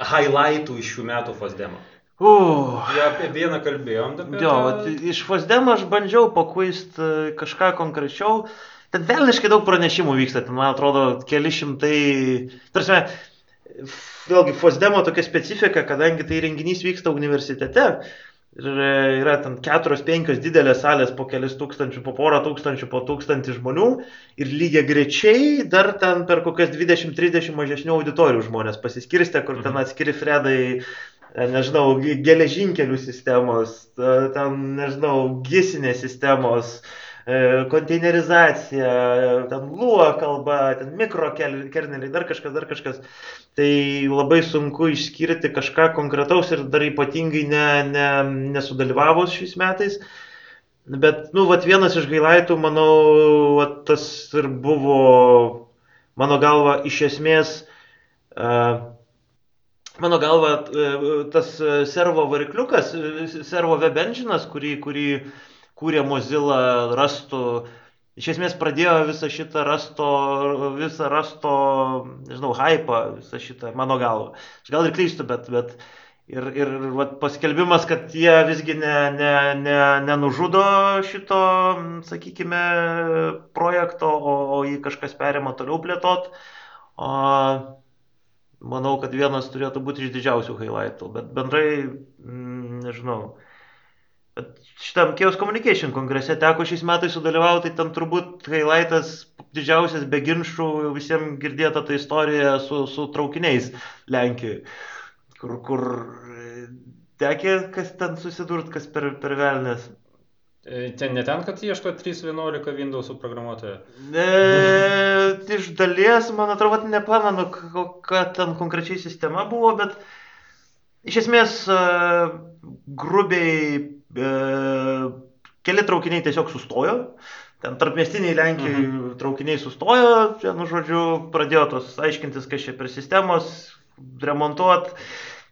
highlightų iš šių metų Fosdemo. Uh. Ja, apie vieną kalbėjom. Jo, tą... iš Fosdemo aš bandžiau pakuist e, kažką konkrečiau. Ten velniškai daug pranešimų vyksta, ten man atrodo keli šimtai, tarsi, vėlgi Fosdemo tokia specifika, kadangi tai renginys vyksta universitete. Ir e, yra ten keturios, penkios didelės salės po kelis tūkstančių, po porą tūkstančių, po tūkstantį žmonių. Ir lygiai grečiai dar ten per kokias 20-30 mažesnių auditorijų žmonės pasiskirstė, kur ten mhm. atskiri Fredai, nežinau, geležinkelių sistemos, ten, nežinau, gisinės sistemos, E, konteinerizacija, ten luo kalba, ten mikrokerneliai, dar kažkas, dar kažkas. Tai labai sunku išskirti kažką konkretaus ir dar ypatingai ne, ne, nesudalyvavus šiais metais. Bet, nu, vat vienas iš gailaitų, manau, vat, tas ir buvo, mano galva, iš esmės, uh, mano galva, tas servo varikliukas, servo web engine'as, kurį, kurį kūrė Mozilla, rastų, iš esmės pradėjo visą šitą rasto, visą rasto, nežinau, hypą, visą šitą, mano galva. Aš gal ir klystu, bet, bet ir, ir vat, paskelbimas, kad jie visgi ne, ne, ne, nenužudo šito, sakykime, projekto, o, o jį kažkas perima toliau plėtot. O, manau, kad vienas turėtų būti iš didžiausių highlightų, bet bendrai, mm, nežinau, šitam Chaos Communication kongrese teko šiais metais sudalyvauti, tai ten turbūt highlightas didžiausias be ginčių, visiems girdėta ta istorija su, su traukiniais Lenkijoje, kur, kur e, tekė, kas ten susidurt, kas per, per velnės. E, ten ne ten, kad ieško 3.11 Windows programuotojo? E, iš dalies, man atrodo, nepamenu, kokia ten konkrečiai sistema buvo, bet iš esmės e, grubiai e, keli traukiniai tiesiog sustojo. Ten tarpmestiniai Lenkijai mhm. traukiniai sustojo, nu, žodžiu, pradėjo tos aiškintis, kas čia per sistemos, remontuot.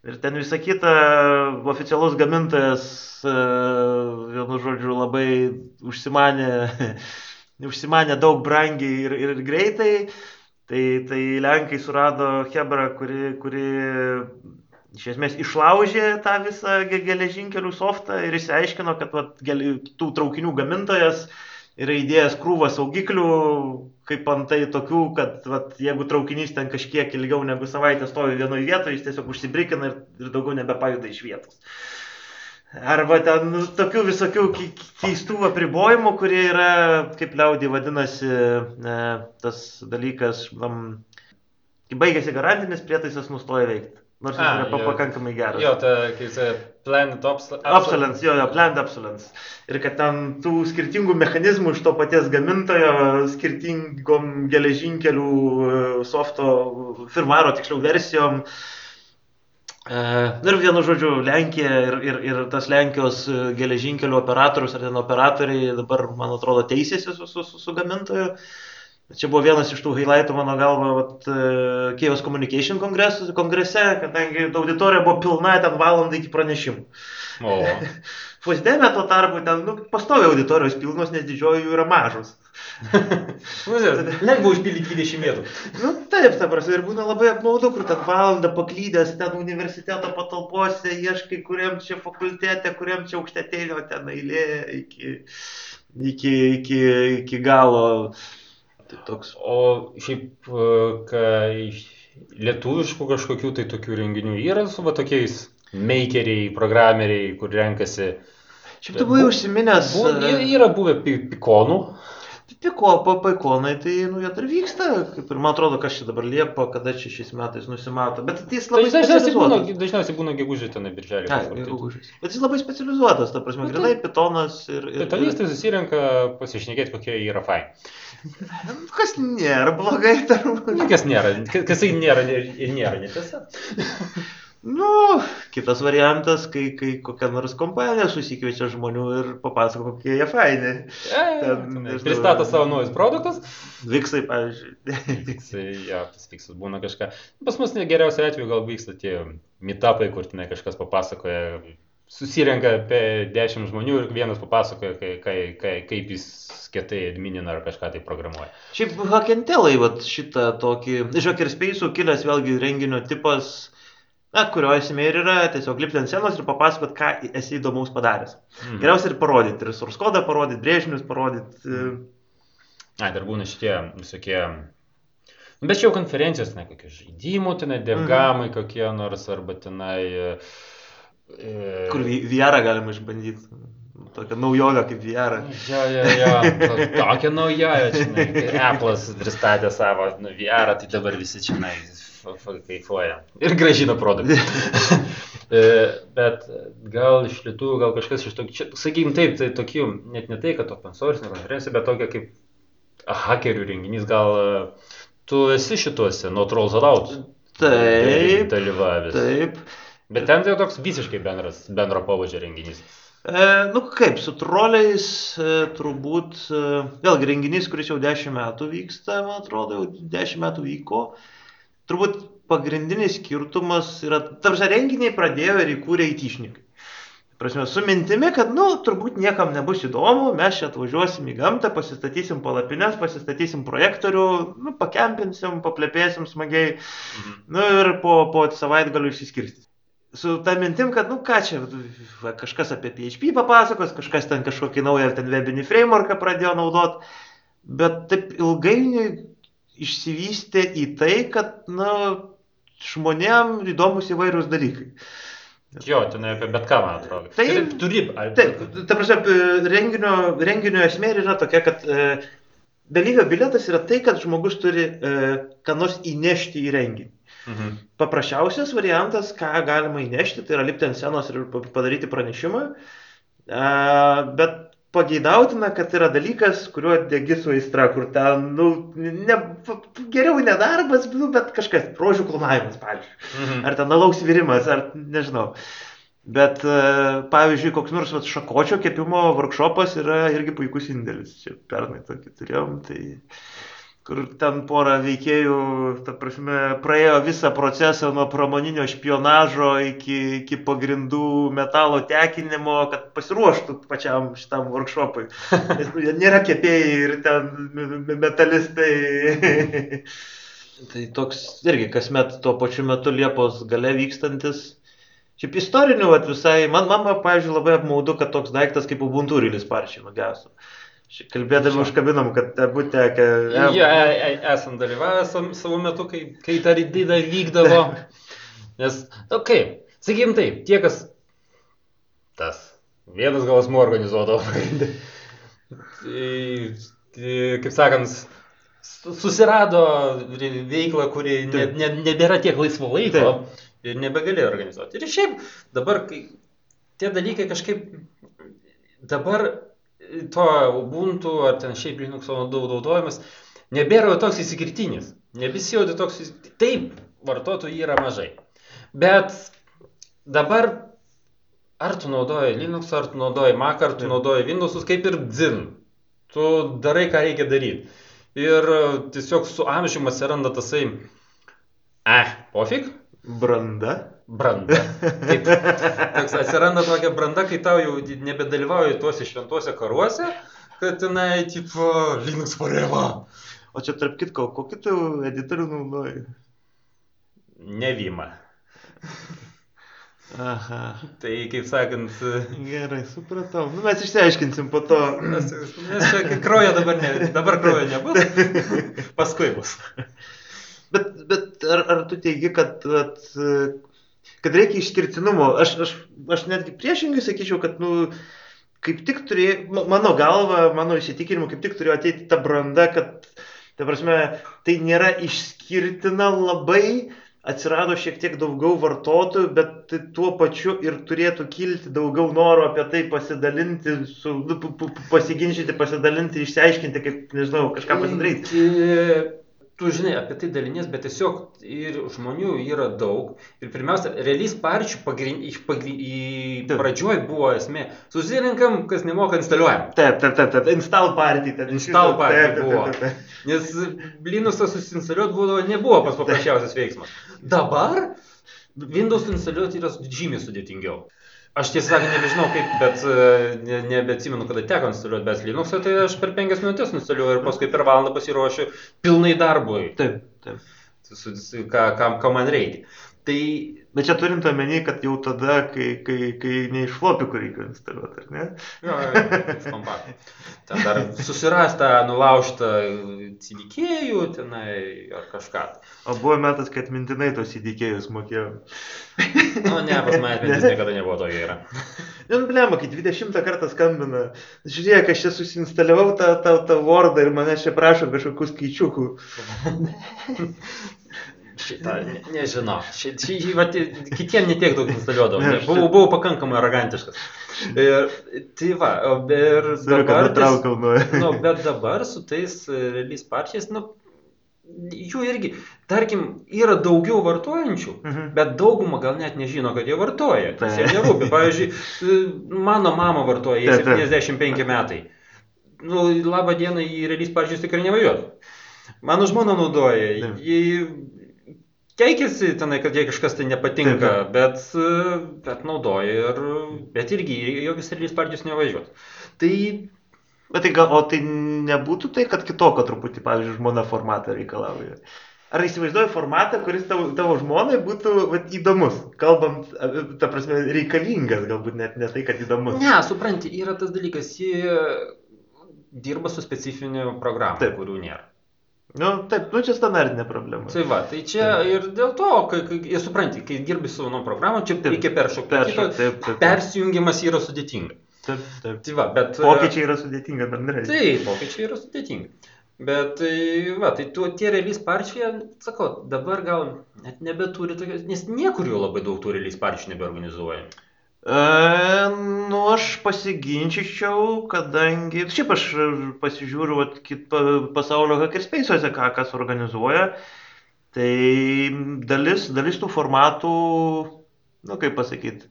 Ir ten visą kitą oficialus gamintojas, e, vienu žodžiu, labai užsimanė, užsimanė daug brangiai ir, ir greitai. Tai, tai Lenkai surado Hebrą, kuri, kuri iš esmės išlaužė tą visą geležinkelių softą ir išsiaiškino, kad vat, tų traukinių gamintojas yra įdėjęs krūvą saugiklių, kaip antai tokių, kad vat, jeigu traukinys ten kažkiek ilgiau negu savaitę stovi vienoje vietoje, jis tiesiog užsibrikina ir, ir daugiau nebepajuda iš vietos. Arba ten nu, tokių visokių keistų apribojimų, kurie yra, kaip liaudį vadinasi, ne, tas dalykas, kai baigėsi garantinis prietaisas, nustoja veikti. Nors jis yra jo, pakankamai geras. Jo, ta, kai jis Planned Obsolence. Obsolence, jo, jo, Planned Obsolence. Ir kad ten tų skirtingų mechanizmų iš to paties gamintojo, skirtingom geležinkelių e, softo, firmaro tiksliau versijom. E, ir vienu žodžiu, Lenkija ir, ir, ir tas Lenkijos geležinkelių operatorius ar ten operatoriai dabar, man atrodo, teisėsi su, su, su, su gamintoju. Uh, Čia buvo vienas iš tų highlightų, mano galva, vat, Chaos Communication kongres, kongrese, kadangi auditorija buvo pilna ten valandą iki pranešimų. O. Fosdeme tuo tarpu ten, nu, pastovi auditorijos pilnos, nes didžioji jų yra mažos. nu, lengva užpildyti 20 vietų. nu, taip, ta prasme, ir būna labai apmaudu, kur ten valandą paklydęs ten universiteto patalpose, ieškai, kuriam čia fakultete, kuriam čia aukštetėlio ten eilė iki, iki, iki, iki galo. Tai toks. O šiaip, e, kai lietuviškų kažkokių tai tokių renginių yra su va tokiais makeriai, programeriai, kur renkasi. Šiaip tu buvai užsiminęs. Bu, e, yra buvę pikonų. Piko, paikonai, tai nu, jie dar vyksta, kaip ir man atrodo, kas čia dabar Liepa, kada čia šiais metais nusimato, bet tai jis labai tai dažniausiai būna, dažniausiai būna gegužė ten birželį. Gegužės. Bet jis labai specializuotas, ta prasme, nu, grinai pitonas ir... ir Pitonistai susirenka pasišnekėti, kokie yra fai. Kas nėra blogai, turbūt. Nu, kas nėra, kas tai nėra ir nėra netiesa. Nu, kitas variantas, kai, kai kokia nors kompanija susikviečia žmonių ir papasako, kokie jie faini. E, Ten, pristato savo naujus produktus. Viksai, pavyzdžiui. Viksai, jo, tas viksas būna kažką. Pas mus geriausiu atveju gal vyksta tie mitapai, kur tenai kažkas papasakoja. Susirenka apie 10 žmonių ir vienas papasakoja, kai, kai, kai, kaip jis kietai adminina ar kažką tai programuoja. Šiaip hakentelai, va šitą tokį, ir spėjusiu kilęs vėlgi renginio tipas na, kurio esmė ir yra tiesiog lipti ant scenos ir papasakot, ką esi įdomaus padaręs. Mhm. Geriausia ir parodyti, ir source kodą parodyti, brėžinius parodyti. Mhm. Na, dar būna šitie visokie Bet čia jau konferencijos, ne kokie žaidimų, tenai devgamai kokie nors, arba tenai... E, Kur VR galima išbandyti. Tokia naujovė kaip VR. Ja, ja, ja. Tokia naujovė, žinai. Apple'as pristatė savo nu, VR, tai dabar visi čia kaifuoja. Ir gražina produktą. E, bet gal iš lietuvių, gal kažkas iš tokių, sakykim taip, tai tokių, net ne tai, kad open source konferencija, bet tokia kaip hakerių renginys, gal tu esi šituose, nuo Trolls Out. Taip. Dalyvavęs. Taip. Bet ten tai toks visiškai bendras, bendro pobūdžio renginys. E, nu kaip, su troliais e, turbūt, e, vėlgi renginys, kuris jau 10 metų vyksta, man atrodo, jau 10 metų vyko. Turbūt pagrindinis skirtumas yra, tarsi renginiai pradėjo ir įkūrė įtišnikai. Prasme, su mintimi, kad, nu, turbūt niekam nebus įdomu, mes čia atvažiuosim į gamtą, pasistatysim palapines, pasistatysim projektorių, nu, pakempinsim, paplepėsim smagiai, mhm. nu, ir po, po savaitgalių išsiskirstysim. Su ta mintim, kad, nu, ką čia, va, kažkas apie PHP papasakos, kažkas ten kažkokį naują ten webinį frameworką pradėjo naudot, bet taip ilgainiui išsivystė į tai, kad, na, žmonėm įdomus įvairūs dalykai. Jo, ten apie bet ką, man atrodo. Tai, turi. Taip, ta prasme, renginio, renginio esmė yra tokia, kad e, dalyvio biletas yra tai, kad žmogus turi e, ką nors įnešti į renginį. Mhm. Paprasčiausias variantas, ką galima įnešti, tai yra lipti ant scenos ir padaryti pranešimą. Bet pageidautina, kad yra dalykas, kuriuo degi su aistra, kur ten, nu, ne, geriau ne darbas, nu, bet kažkas, rožių klonavimas, pavyzdžiui. Mhm. Ar ten alaus virimas, ar nežinau. Bet, e, pavyzdžiui, koks nors vat, šakočio kepimo workshopas yra irgi puikus indėlis. Čia pernai tokį turėjom, tai kur ten pora veikėjų, ta prasme, praėjo visą procesą nuo pramoninio špionažo iki, iki pagrindų metalo tekinimo, kad pasiruoštų pačiam šitam workshopui. Nes nu, nėra kepėjai ir ten metalistai. tai toks irgi kasmet tuo pačiu metu Liepos gale vykstantis. Šiaip istorinių, visai, man, man, pavyzdžiui, labai apmaudu, kad toks daiktas kaip Ubuntu rylis sparčiai nugeso. Kalbėdami užkabinom, kad būtų tekę. Ja, ja, e, esam dalyvavę savo metu, kai, kai ta rydida vykdavo. Nes, okei, okay, sakykim taip, tie, kas tas vienas gal asmuo organizuodavo. kaip sakant, susirado veiklą, kuri ne, ne, nebėra tiek laisvo laiko Taip. ir nebegalėjo organizuoti. Ir šiaip dabar, kai tie dalykai kažkaip dabar to Ubuntu ar ten šiaip Linux naudojimas nebėra jau toks įsikirtinis. Nebesijauti toks, taip, vartotojų yra mažai. Bet dabar ar tu naudoji Linux, ar tu naudoji Mac, ar tu naudoji Windowsus, kaip ir dzin. Tu darai, ką reikia daryti. Ir tiesiog su amžiumi atsiranda tasai, eh, pofik. Branda branda. Taip, toks atsiranda tokia branda, kai tau jau nebedalyvauji tuose šventuose karuose, kad tenai, tipo, Linux forever. O čia tarp kitko, kokį tu editorių naudoji? Nevima. Aha. Tai kaip sakant. Gerai, supratau. Nu, mes išsiaiškinsim po to. Mes, mes čia kraujo dabar, ne, dabar kraujo nebus. Paskui bus. Bet, bet ar, ar tu teigi, kad, kad kad reikia išskirtinumo. Aš, aš, aš netgi priešingai sakyčiau, kad, nu, kaip tik turėjo, mano galva, mano įsitikinimu, kaip tik turėjo ateiti ta branda, kad, ta prasme, tai nėra išskirtina labai, atsirado šiek tiek daugiau vartotojų, bet tuo pačiu ir turėtų kilti daugiau noro apie tai pasidalinti, su, nu, pasiginčyti, pasidalinti, išsiaiškinti, kaip, nežinau, kažką pasidaryti tu žinai apie tai dalinies, bet tiesiog ir žmonių yra daug. Ir pirmiausia, release parčių pagrind, į pradžioj buvo esmė. Susirinkam, kas nemoka instaliuojam. Taip, taip, taip, taip. install party. Taip, install party taip, taip, buvo. Taip, taip, taip. Nes Linuxą susinstaliuoti buvo, nebuvo pats paprasčiausias veiksmas. Dabar Windows instaliuoti yra žymiai sudėtingiau. Aš tiesą sakant, nebežinau kaip, bet ne, nebeatsimenu, kada teko instaliuoti, bet Linuxą tai aš per penkias minutės instaliuoju ir paskui per valandą pasiruošiu pilnai darbui. Taip, taip. Su, su, ką, ką, ką man reikia. Tai Bet čia turint omeny, kad jau tada, kai, kai, kai ne iš flopikų reikia instaliuoti, ar ne? Jo, jo, jo. Ten dar susirasta, nulaužta CDK-ų tenai ar kažką. O buvo metas, kad mintinai tos įdėkėjus mokėjau. Nu, ne, pas mane atmintis niekada nebuvo to gera. Nu, blema, kai 20 kartą skambina, žiūrėk, aš čia susinstaliavau tą, tą, tą Wordą ir mane čia prašo kažkokių skaičiukų. Šitą, ne, nežinau. Ši, ši, vat, kitiem netiek daug instaliuodavau. Buvau, buvau pakankamai arogantiškas. Ir, tai va, ir Dabar, nutraukiau nuo... nu, bet dabar su tais e, realiais parčiais, nu, jų irgi, tarkim, yra daugiau vartojančių, Mhm. bet dauguma gal net nežino, kad jie vartoja. Tas Taip. jiems nerūpi. Pavyzdžiui, e, mano mama vartoja, taip. 75 metai. Nu, labą dieną į realiais parčius tikrai nevažiuotų. Mano žmona naudoja, Taip. Keikiasi tenai, kad jai kažkas tai nepatinka, Taip, bet, bet naudoja ir, bet irgi į jokius realiais partijus nevažiuos. Tai Bet tai gal, o tai nebūtų tai, kad kitokio truputį, pavyzdžiui, žmona formatą reikalauja. Ar įsivaizduoji formatą, kuris tavo, tavo žmonai būtų vat, įdomus, kalbant, ta prasme, reikalingas, galbūt net ne tai, kad įdomus. Ne, supranti, yra tas dalykas, ji dirba su specifiniu programu, Taip. kurių nėra. Nu, taip, nu čia standartinė problema. Tai va, tai čia ir dėl to, kai, kai ir supranti, kai dirbi su vienom programom, čia Taip. reikia peršokti. Peršok, taip, taip. Persijungimas yra sudėtinga. Taip, taip. Tai va, bet... Pokyčiai yra sudėtinga bendrai. Taip, pokyčiai yra sudėtingi. Bet tai, va, tai tu, tie release parčiai, sakau, dabar gal net nebeturi tokios, nes niekur jau labai daug tų release parčių nebeorganizuoja. E, nu, aš pasiginčičiau, kadangi, šiaip aš pasižiūriu vat, kit, pa- pasaulio hackerspace'uose, ką kas organizuoja, tai dalis, dalis tų formatų, nu, kaip pasakyti,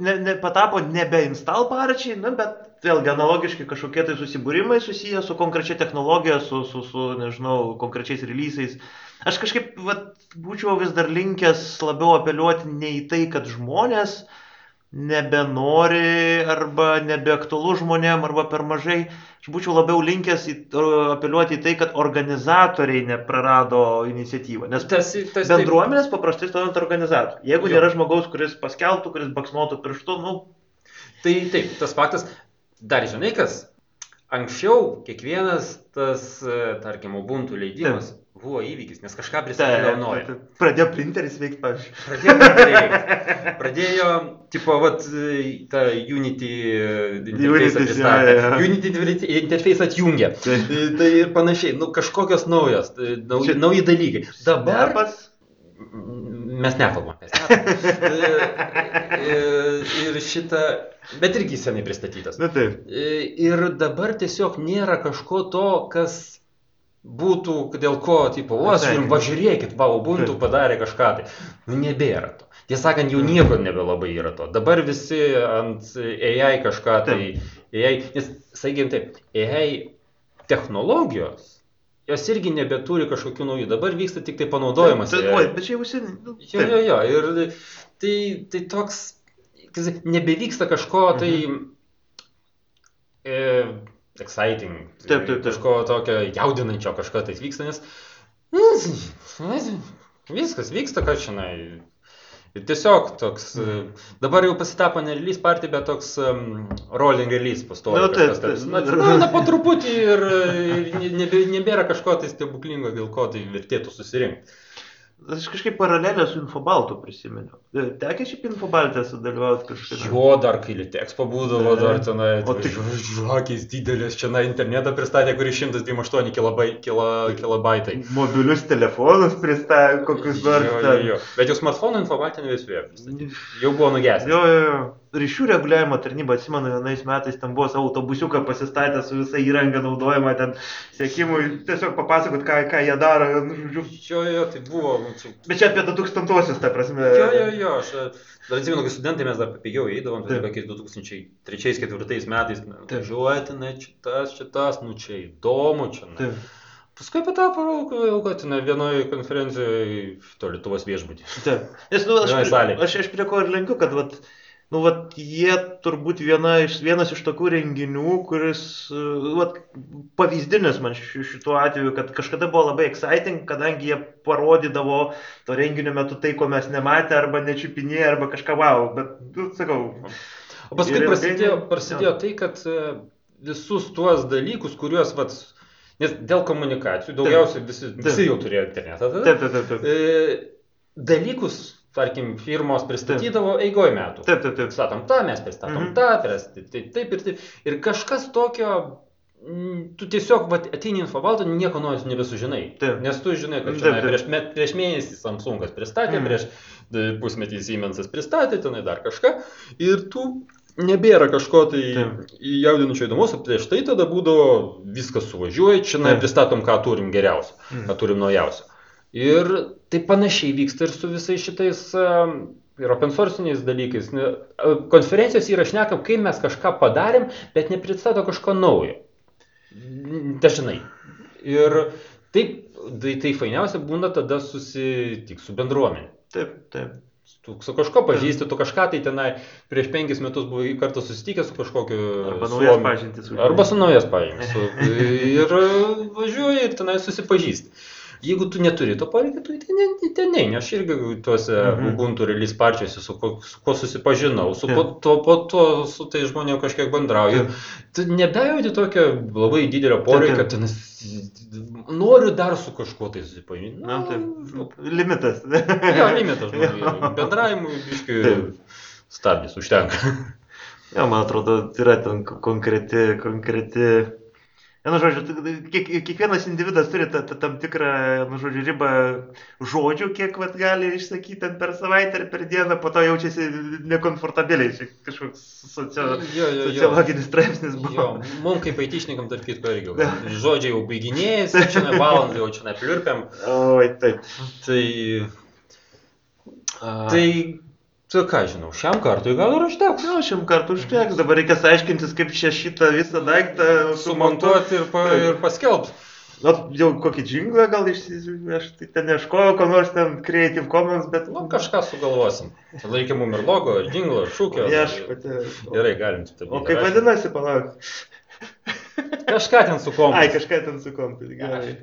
ne, ne, patapo nebe install parčiai, nu, bet vėlgi analogiškai kažkokie tai susibūrimai susiję su konkrečia technologija, su, su, su nežinau, konkrečiais releasais. Aš kažkaip vat, būčiau vis dar linkęs labiau apeliuoti ne į tai, kad žmonės nebenori arba nebeaktualu žmonėm arba per mažai. Aš būčiau labiau linkęs į, apeliuoti į tai, kad organizatoriai neprarado iniciatyvą. Nes Tas, tas bendruomenės paprastai stovant organizatorių. Jeigu Jo. nėra žmogaus, kuris paskelbtų, kuris baksnuotų pirštu, nu, Tai taip, tas faktas, dar žinai kas, anksčiau kiekvienas tas, e, tarkim, Ubuntu leidimas buvo įvykis, nes kažką pristatydavo naujo. pradėjo printeris veikti, pavyzdžiui. Pradėjo, pradėjo, pradėjo, tipo, vat, e, tą Unity e, interfejsą Unity, pristatė. jo, jo. Unity interfejsą atjungė. Tai, tai ir panašiai, nu kažkokios naujos, tai nauji, Čia- nauji dalykai. Dabar Darbas. mes nekalbam apie snapą. ir šitą, bet irgi senai pristatytas. Na taip. Ir dabar tiesiog nėra kažko to, kas būtų, dėl ko, tipo, o, žiūrim, važiuokit, va, Ubuntu padarė kažką tai. Nu, nebėra to. Tiesą sakant, jau nieko nebelabai yra to. Dabar visi ant AI kažką tai, AI, nes, sakykime taip, AI technologijos, jos irgi nebeturi kažkokių naujų. Dabar vyksta tik tai panaudojimas. AI. oi, bet čia jau seniai. Nu, Jo, jo, jo. Ir tai, tai toks, nebevyksta kažko tai e, exciting. Taip, taip, taip. Kažko tokio jaudinančio kažko tai vyksta, nes nu, viskas vyksta, ką žinai. Ir tiesiog toks, e, dabar jau pasitapo ne release party, bet toks um, rolling release pastovi. Nu, taip, kad, taip. na, na, na, po truputį ir, ir nebėra kažko tai stebuklingo, dėl ko tai vertėtų susirinkti. Aš kažkaip paralelę su Infobaltu prisimenu. Tekė šiaip Infobaltė sudalyvauti kažkaip. Jo, dar kai Litexpo būdavo, Ne. dar tenai, O tai- žvakės didelės, čia na internetą pristatė, kuris 128 kilobai, kilo, kilobaitai. Mobilius telefonus pristatė, kokius nors. Jo, jo, jo. Bet jau smartphone informacija nebesuėjo pristatyti. Jau buvo nugesęs. Jo, jo, jo. Ryšių reguliavimo tarnyba, atsimenu, vienais metais ten buvo savo autobusiuką pasistatę su visa įranga naudojama ten sėkimui, tiesiog papasakot, ką, ką jie daro. nu, žodžiu. Jo, jo, tai buvo. nu, čia- Bet čia apie 2000-osius, ta prasme. Jo, jo, jo, aš e, dar atsimenu, kai studentai mes dar pigiau įeidavom, tai kokiais 2003-2004 metais, na, Taip. važiuoti, na, čia tas, čia tas, nu čia įdomu, čia. Na. Taip. Paskui patapo, jau, kad na, vienoje konferencijoje to Lietuvos viešbutį. Taip. Nes, nu, aš, aš, aš prie ko ir lenkiu, kad vat, nu, vat, jie turbūt viena iš, vienas iš tokių renginių, kuris, e, vat, pavyzdinis man šituo atveju, kad kažkada buvo labai exciting, kadangi jie parodydavo to renginio metu tai, ko mes nematė, arba nečiupinė, arba kažką wow, bet, nu, sakau. O paskui prasidėjo, prasidėjo tai, kad e, visus tuos dalykus, kuriuos, vat, nes dėl komunikacijų, daugiausiai visi, visi jau turėjo internetą. Tada, Taip, taip, taip. taip. E, dalykus tarkim, firmos pristatydavo eigoje metų. Taip, taip, taip. Statom tą, mes pristatom mhm. tą, taip, taip, taip ir taip. Ir kažkas tokio, tu tiesiog vat, ateini infobaltą, nieko naujo nebesužinai. Taip. Nes tu žinai, kad čia prieš, prieš mėnesį Samsungas pristatė, mhm. prieš pusmetį Siemensas pristatė, tenai dar kažką. Ir tu nebėra kažko tai jaudinančio įdomus, prieš tai tada būdavo viskas suvažiuoja, čia pristatom, ką turim geriausio, mhm. ką turim naujausio. Ir tai panašiai vyksta ir su visais šitais ir open sourciniais dalykais. Konferencijos įrašnekam, kai mes kažką padarėm, bet nepristato kažko naujo. Dažnai. Ir taip, tai, tai fainiausia būna tada susitik su bendruomenė. Taip, taip. Tu su kažko pažįsti, tu kažką tai tenai prieš penkis metus buvai kartą susitikęs su kažkokiu... Arba naujas pažintis. Arba su naujas pažintis. ir važiuoji ir tenai susipažįsti. Jeigu tu neturi to poreikio, tu ten, ten ne, aš irgi tuose mhm. Ubuntu release parčiuose su, ko, su kuo susipažinau, su po to, po to su tai žmonėmis kažkiek bendrauju. Tu nebejauti tokio labai didelio poreikio, ten noriu dar su kažkuo tai susipažinti. Na, taip. Limitas. jo, limitas žmonių. Bendravimui, biškai, stabdis užtenka. Jo, man atrodo, yra ten konkreti, konkreti Vienu žodžiu, kiek, kiekvienas individas turi ta, ta, tam tikrą, nu, žodžiu, ribą žodžių, kiek vat, gali išsakyti per savaitę ar per dieną, po to jaučiasi nekomfortabiliai, čia kažkoks socio, jo, jo, sociologinis straipsnis buvo. Jo, mums kaip aitišnikam, tarp kitko, irgi. Žodžiai jau baiginėjasi, čia ne valandą, jau čia ne pliurpiam. Oi, taip. Tai... A... Tai Tai ką žinau, šiam kartui gal ir užteks. Na, šiam kartui užteks. Dabar reikės aiškintis, kaip čia šitą visą daiktą sumontuoti ir, pa, ir paskelbti. Na, jau kokį džinglą gal aš tai ten ieškojau, ko nors ten Creative Commons, bet... Nu, kažką sugalvosim. Reikia mum ir logo, ir džinglo, ir šūkio. Ieškote. Gerai, galim taip. O kaip vadinasi, palauk. Kažką ten su kompu. Ai, kažką ten su kompu. Gerai.